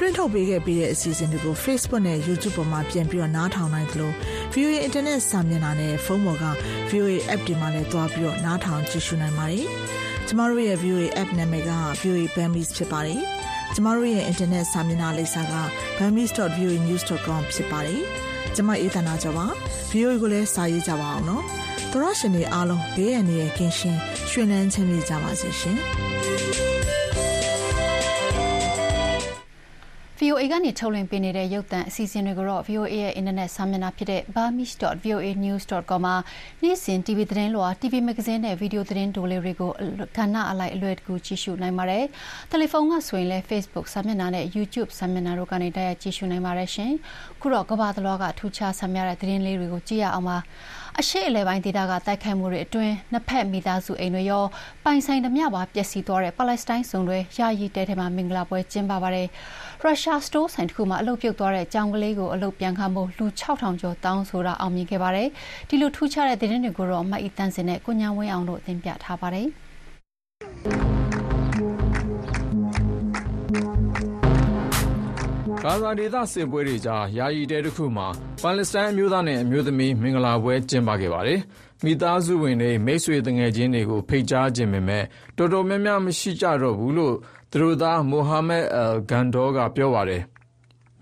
တွင်းထုတ်ပေးခဲ့ပြီးတဲ့အစီအစဉ်တွေကို Facebook နဲ့ YouTube ပေါ်မှာပြန်ပြီးတော့နားထောင်နိုင်သလို VOA Internet စာမျက်နှာနဲ့ဖုန်းပေါ်က VOA App တွေမှာလည်းတွားပြီးတော့နားထောင်ကြည့်ရှုနိုင်ပါတယ်။ကျမတို့ရဲ့ VOA App နာမည်က VOA Burmese ဖြစ်ပါတယ်။ကျမတို့ရဲ့ Internet စာမျက်နှာလိပ်စာက burmese.voanews.com ဖြစ်ပါတယ်။ကျမအေးသနာကြောပါ VOA ကိုလည်းစာရေးကြပါအောင်နော်။သောရရှင်တွေအားလုံးဘေးရန်ရဲ့ကင်းရှင်းရွှင်လန်းချမ်းမြေ့ကြပါစေရှင်။ VOA ကနေထုတ်လွှင့်ပေးနေတဲ့ရုပ်သံအစီအစဉ်တွေကိုတော့ VOA ရဲ့အင်တာနက်စာမျက်နှာဖြစ်တဲ့ burmese.voanews.com မှာနေ့စဉ် TV သတင်းလွှာ TV မဂ္ဂဇင်းနဲ့ဗီဒီယိုသတင်းတိုလေးတွေကိုကဏ္ဍအလိုက်အလွယ်တကူကြည့်ရှုနိုင်ပါတယ်။တယ်လီဖုန်းကဆိုရင်လည်း Facebook စာမျက်နှာနဲ့ YouTube စာမျက်နှာတို့ကနေတိုက်ရိုက်ကြည့်ရှုနိုင်ပါတယ်ရှင်။ခုတော့ကမ္ဘာတလွှားကထူးခြားဆန်းမြတဲ့သတင်းလေးတွေကိုကြည့်ရအောင်ပါ။အရှေ့အလယ်ပိုင်းဒေသကတိုက်ခိုက်မှုတွေအတွင်းနှစ်ဖက်မိသားစုအိမ်တွေရောပိုင်ဆိုင်သမျှပါပျက်စီးသွားတဲ့ပါလက်စတိုင်းစုံတွေယာယီတဲထဲမှာမင်္ဂလာပွဲကျင်းပပါတယ်။ ရုရှားစတိုးဆိုင်တစ်ခုမှာအလုပ်ပြုတ်သွားတဲ့ကြောင်ကလေးကိုအလုပ်ပြန်ခံဖို့လူ6000ကျော်တောင်းဆိုတာအောင်မြင်ခဲ့ပါတယ်။ဒီလိုထူးခြားတဲ့သတင်းတွေကိုတော့မအီတန်းစင်နဲ့ကိုညာဝင်းအောင်တို့တင်ပြထားပါတယ်။ဂါဇာဒေသစစ်ပွဲတွေကြားယာယီတဲတစ်ခုမှာပါလက်စတိုင်းအမျိုးသားနဲ့အမျိုးသမီးမင်္ဂလာပွဲကျင်းပခဲ့ပါတယ်။မိသားစုဝင်တွေမိတ်ဆွေတငယ်ချင်းတွေကိုဖိတ်ကြားခြင်းပေမဲ့တော်တော်များများမရှိကြတော့ဘူးလို့ သူတို့သားမိုဟာမက်အယ်ဂန်ဒေါကပြောပါတယ်။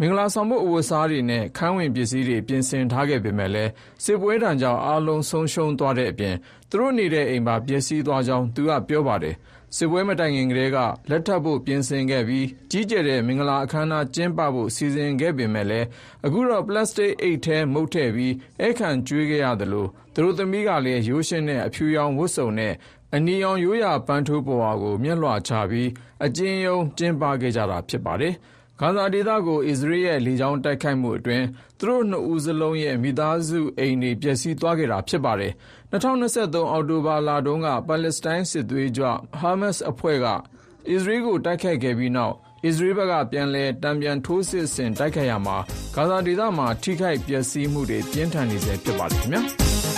မင်္ဂလာဆောင်ဖို့အဝတ်အစားတွေနဲ့ခန်းဝင်ပစ္စည်းတွေပြင်ဆင်ထားခဲ့ပေမဲ့လည်းစစ်ပွဲဒဏ်ကြောင့်အားလုံးဆုံးရှုံးသွားတဲ့အပြင်သူတို့နေတဲ့အိမ်ပါပျက်စီးသွားကြောင်းသူကပြောပါတယ်စစ်ပွဲမတိုင်ခင်ကတည်းကလက်ထပ်ဖို့ပြင်ဆင်ခဲ့ပြီးကြီးကျယ်တဲ့မင်္ဂလာအခမ်းအနားကျင်းပဖို့စီစဉ်ခဲ့ပေမဲ့လည်းအခုတော့ပလတ်စတစ်အိတ်ထဲမုတ်ထည့်ပြီးဧည့်ခံကျွေးခဲ့ရတယ်လို့သူတို့သမီးကလည်းရိုးရှင်းတဲ့အဖြူရောင်ဝတ်စုံနဲ့ အနီရောင်ရိုးရာပန်းထိုးပေါ်ဝါကို မျက်လွှာချပြီး အကျဉ်းယုံကျင်းပခဲ့ကြတာ ဖြစ်ပါတယ်။ဂါဇာဒေသကို အစ္စရေးရဲ့ လေကြောင်းတိုက်ခိုက်မှုအတွင်း သူတို့နှစ်ဦးစလုံးရဲ့ မိသားစုအိမ်တွေ ပျက်စီးသွားခဲ့တာ ဖြစ်ပါတယ်။2023အောက်တိုဘာလတုန်းက ပါလက်စတိုင်းစစ်သွေးကြွ ဟာမတ်စ်အဖွဲ့က အစ္စရေးကို တိုက်ခိုက်ခဲ့ပြီးနောက် အစ္စရေးဘက်က ပြန်လည်တံပြန်ထိုးစစ်ဆင် တိုက်ခိုက်ရမှာ ဂါဇာဒေသမှာ ထိခိုက်ပျက်စီးမှုတွေ ပြင်းထန်နေစေဖြစ်ပါတယ်ခင်ဗျာ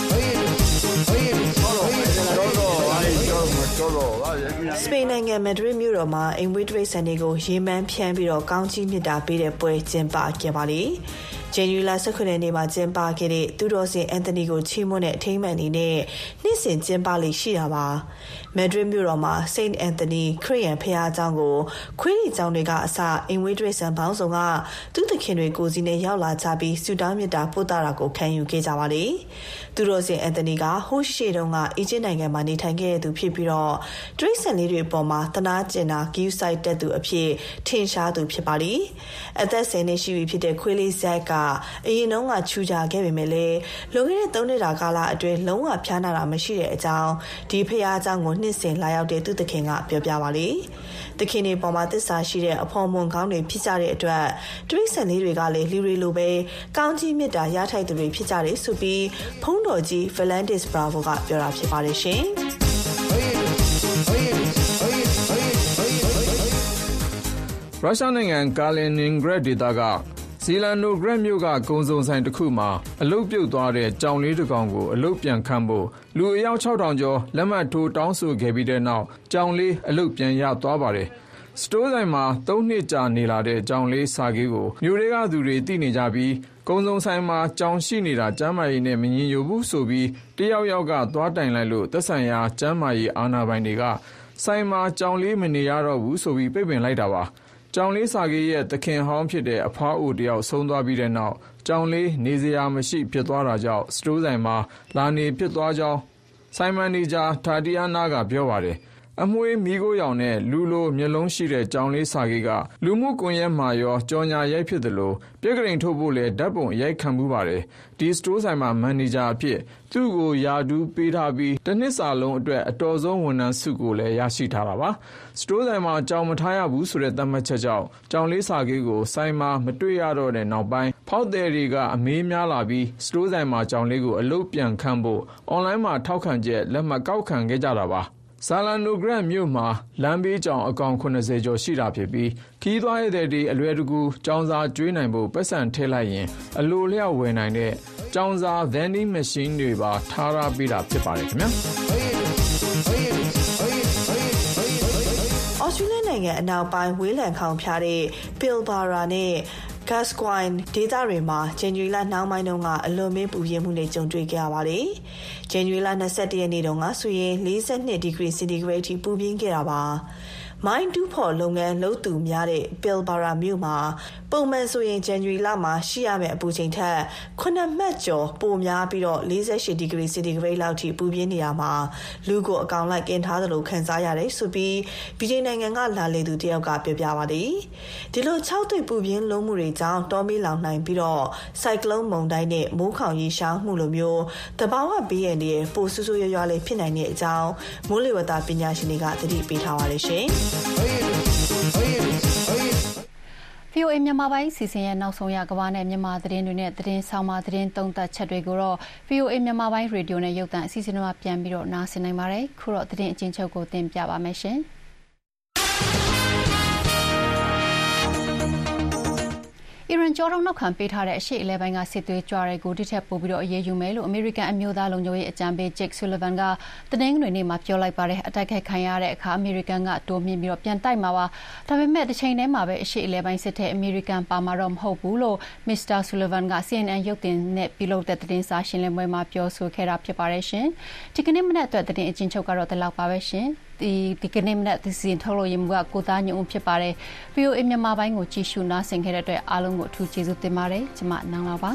စပိန်နိုင်ငံမက်ဒရစ်မြို့တော်မှာအိမ်ဝေးတရိတ်ဆန်တွေကိုရေမန်းဖြန်းပြီးတော့ကောင်းကြီးမြစ်တာပေးတဲ့ပွဲကျင်းပခဲ့ပါလေ။ ဂျန်နဝါရီလ18ရက်နေ့မှာကျင်းပခဲ့တဲ့သူတော်စင်အန်တိုနီကိုချီးမွမ်းတဲ့အထိမ်းအမှတ်အနေနဲ့နှစ်စဉ်ကျင်းပလေရှိတာပါမက်ဒရစ်မြို့တော်မှာစိန့်အန်တိုနီခရစ်ယာန်ဖခင်အကြောင်းကိုခွေးရီကျောင်းတွေကအစအင်ဝေးဒရိဆန်ပေါင်းစုံကသူသခင်တွေကိုစီနဲ့ရောက်လာကြပြီးဆူတောင်းမြတ်တာပို့တာကိုခံယူခဲ့ကြပါလေသူတော်စင်အန်တိုနီကဟိုးရှိတုန်းကအီဂျစ်နိုင်ငံမှာနေထိုင်ခဲ့တဲ့သူဖြစ်ပြီးတော့ဒရိဆန်လေးတွေပေါ်မှာတနာကျင်တာဂီယူဆိုင်တက်သူအဖြစ်ထင်ရှားသူဖြစ်ပါလေအသက်10နှစ်ရှိပြီဖြစ်တဲ့ခွေးလေးဇက်ကအရင်တုန်းကချူကြခဲ့ပေမဲ့လည်းလွန်ခဲ့တဲ့၃နှစ်တာကာလအတွင်းလုံးဝဖျားနာတာမရှိတဲ့အကြောင်းဒီဖရားအကြောင်းကိုနှစ်စဉ်လာရောက်တဲ့သူသခင်ကပြောပြပါလေသခင်တွေပေါ်မှာသစ္စာရှိတဲ့အဖော်မွန်ကောင်းတွေဖြစ်ကြတဲ့အတွက်တရိษံလေးတွေကလည်းလူတွေလိုပဲကောင်းကြီးမြတ်တာရထိုက်သူတွေဖြစ်ကြတယ်ဆိုပြီးဖုံးတော်ကြီး Valentis Bravo ကပြောတာဖြစ်ပါတယ်ရှင်ရုရှားနိုင်ငံကာလင်နင်ဂရက်ဒေသက ဇီလန်နိုဂရက်မြို့က ကုံစုံဆိုင်တစ်ခုမှာ အလုတ်ပြုတ်သွားတဲ့ ကြောင်လေးတစ်ကောင်ကို အလုတ်ပြန်ခန့်ဖို့ လူအယောက်6000ကျော် လက်မှတ်ထိုး တောင်းဆိုခဲ့ပြီးတဲ့နောက် ကြောင်လေး အလုတ်ပြန်ရသွားပါတယ်။စတိုးဆိုင်မှာ ၃ နှစ်ကြာနေလာတဲ့ ကြောင်လေးစာကေးကို မြို့တွေကသူတွေ သိနေကြပြီး ကုံစုံဆိုင်မှာ ကြောင်ရှိနေတာ ကျမ်းမာရေးနဲ့မငြင်ညိုဘူးဆိုပြီးတယောက်ယောက်က သွားတိုင်လိုက်လို့ သက်ဆိုင်ရာ ကျမ်းမာရေးအာဏာပိုင်တွေက ဆိုင်မှာ ကြောင်လေး မနေရတော့ဘူးဆိုပြီး ပိတ်ပင်လိုက်တာပါ။ ကြောင်လေးစာကေးရဲ့ သခင်ဟောင်းဖြစ်တဲ့ အဖွားအိုတယောက် ဆုံးသွားပြီးတဲ့နောက် ကြောင်လေး နေစရာမရှိ ဖြစ်သွားတာကြောင့် စတိုးဆိုင်မှာ လာနေဖြစ်သွားကြောင်း ဆိုင်မန်နေဂျာတာတီယာနာကပြောပါတယ် အမွှေးမီးခိုးရောင်နဲ့ လူလိုမျက်လုံးရှိတဲ့ ကြောင်လေးစာကေးကလူမှုကွန်ရက်မှာရော ကြော်ညာရိုက်ဖြစ်တယ်လို့ပြက်ကရင်ထုတ်ဖို့လည်း ဓာတ်ပုံရိုက်ခံမှုပါတယ် ဒီစတိုးဆိုင်မှာ မန်နေဂျာအဖြစ် သူ့ကိုယာဒူးပေးထားပြီးတစ်နှစ်စာလုံးအတွက် အတော်ဆုံးဝန်ထမ်းစုကိုလည်း ရရှိထားတာပါ စတိုးဆိုင်မှာ ကြောင်မထားရဘူးဆိုတဲ့ သတ်မှတ်ချက်ကြောင့် ကြောင်လေးစာကေးကို ဆိုင်မှာ မတွေ့ရတော့တဲ့နောက်ပိုင်း ဖောက်သည်တွေက အမေးများလာပြီး စတိုးဆိုင်မှာ ကြောင်လေးကို အလုတ်ပြန်ခန့်ဖို့ အွန်လိုင်းမှာ ထောက်ခံချက် လက်မှတ်ကောက်ခံခဲ့ကြတာပါ ဆာလန်နိုဂရက်မြို့မှာ လမ်းဘေးကြောင်အကောင်80ကျော်ရှိတာဖြစ်ပြီးခီးသွားရတဲ့ဒီအလွယ်တကူ ကြောင်စာကျွေးနိုင်ဖို့ပတ်စံထည့်လိုက်ရင် အလိုလျောက်ဝယ်နိုင်တဲ့ ကြောင်စာ vending machine တွေပါ ထားရပေးတာ ဖြစ်ပါတယ်ခင်ဗျာဩစတြေးလျနိုင်ငံ အနောက်ပိုင်း ဝေးလံခေါင်ဖျားတဲ့ Pilbara နဲ့ Gascoigne ဒေသတွေမှာဂျန်နဝါရီလနှောင်းပိုင်းတုန်းကအလွန်မင်းပူပြင်းမှုနဲ့ကြုံတွေ့ခဲ့ရပါတယ်။ဂျန်နဝါရီလ22ရက်နေ့တုန်းကဆိုရင်42ဒီဂရီစင်တီဂရိတ်ထိပူပြင်းခဲ့တာပါ။ မိုင်းတူးဖော်လုပ်ငန်းလုပ်သူများတဲ့ Pilbara မြို့မှာပုံမှန်ဆိုရင် January လမှာရှိရမယ့်အပူချိန်ထက်9မှတ်ကျော်ပိုများပြီးတော့48ဒီဂရီစင်တီဂရိတ်လောက်ထိပူပြင်းနေတာမှာလူကိုအကောင်လိုက်ကင်ထားသလိုခံစားရတယ်ဆိုပြီးဗြိတိန်နိုင်ငံကလာလေသူတယောက်ကပြောပြပါတယ်ဒီလို6တွေ့ပူပြင်းလုံးမှုတွေကြောင့်တောမီလောင်နိုင်ပြီးတော့စိုက်ကလုန်းမုန်တိုင်းနဲ့မိုးခေါင်ရေရှားမှုလိုမျိုးတဘာဝဘေးရန်တွေပိုဆူဆူရွရွလေးဖြစ်နိုင်တဲ့အကြောင်းမိုးလေဝသပညာရှင်တွေကသတိပေးထားပါတယ်ရှင်။ VOA မြန်မာပိုင်းစီစဉ်ရဲ့နောက်ဆုံးရကဘာနဲ့မြန်မာသတင်းတွေနဲ့သတင်းဆောင်မသတင်းသုံးသပ်ချက်တွေကိုတော့ VOA မြန်မာပိုင်းရေဒီယိုနဲ့ရုပ်သံအစီအစဉ်တွေမှာပြန်ပြီးတော့နားဆင်နိုင်ပါတယ်။ခုတော့သတင်းအချင်းချုပ်ကိုတင်ပြပါမယ်ရှင်။ အီရန်ကြောထောက်နောက်ခံပေးထားတဲ့အရှေ့အလဲပိုင်းကစစ်သွေးကြွတွေကိုဒီထက်ပိုပြီးတော့အရေးယူမယ်လို့အမေရိကန်အမျိုးသားလုံခြုံရေးအကြံပေး Jake Sullivan ကတနင်္ဂနွေနေ့မှာပြောလိုက်ပါတယ်အတိုက်ခိုက်ခံရတဲ့အခါအမေရိကန်ကတိုးမြင့်ပြီးတော့ပြန်တိုက်မှာပါဒါပေမဲ့တစ်ချိန်တည်းမှာပဲအရှေ့အလဲပိုင်းစစ်တဲ့အမေရိကန်ပါမှာတော့မဟုတ်ဘူးလို့ Mr. Sullivan က CNN ရုပ်သံနဲ့ပြုလုပ်တဲ့သတင်းစာရှင်းလင်းပွဲမှာပြောဆိုခဲ့တာဖြစ်ပါတယ်ရှင်ဒီကနေ့မနက်အတွက်သတင်းအချင်းချုပ်ကတော့ဒီလောက်ပါပဲရှင်။ ဒီဒီကနေ့မနက်ဒီစီရင်ထုတ်လို့ရမှုကကိုသားညုံဖြစ်ပါတယ် VOA မြန်မာပိုင်းကိုကြည့်ရှုနားဆင်ခဲ့တဲ့အတွက်အားလုံးကိုအထူးကျေးဇူးတင်ပါတယ်ကျွန်မနန်းလာပါ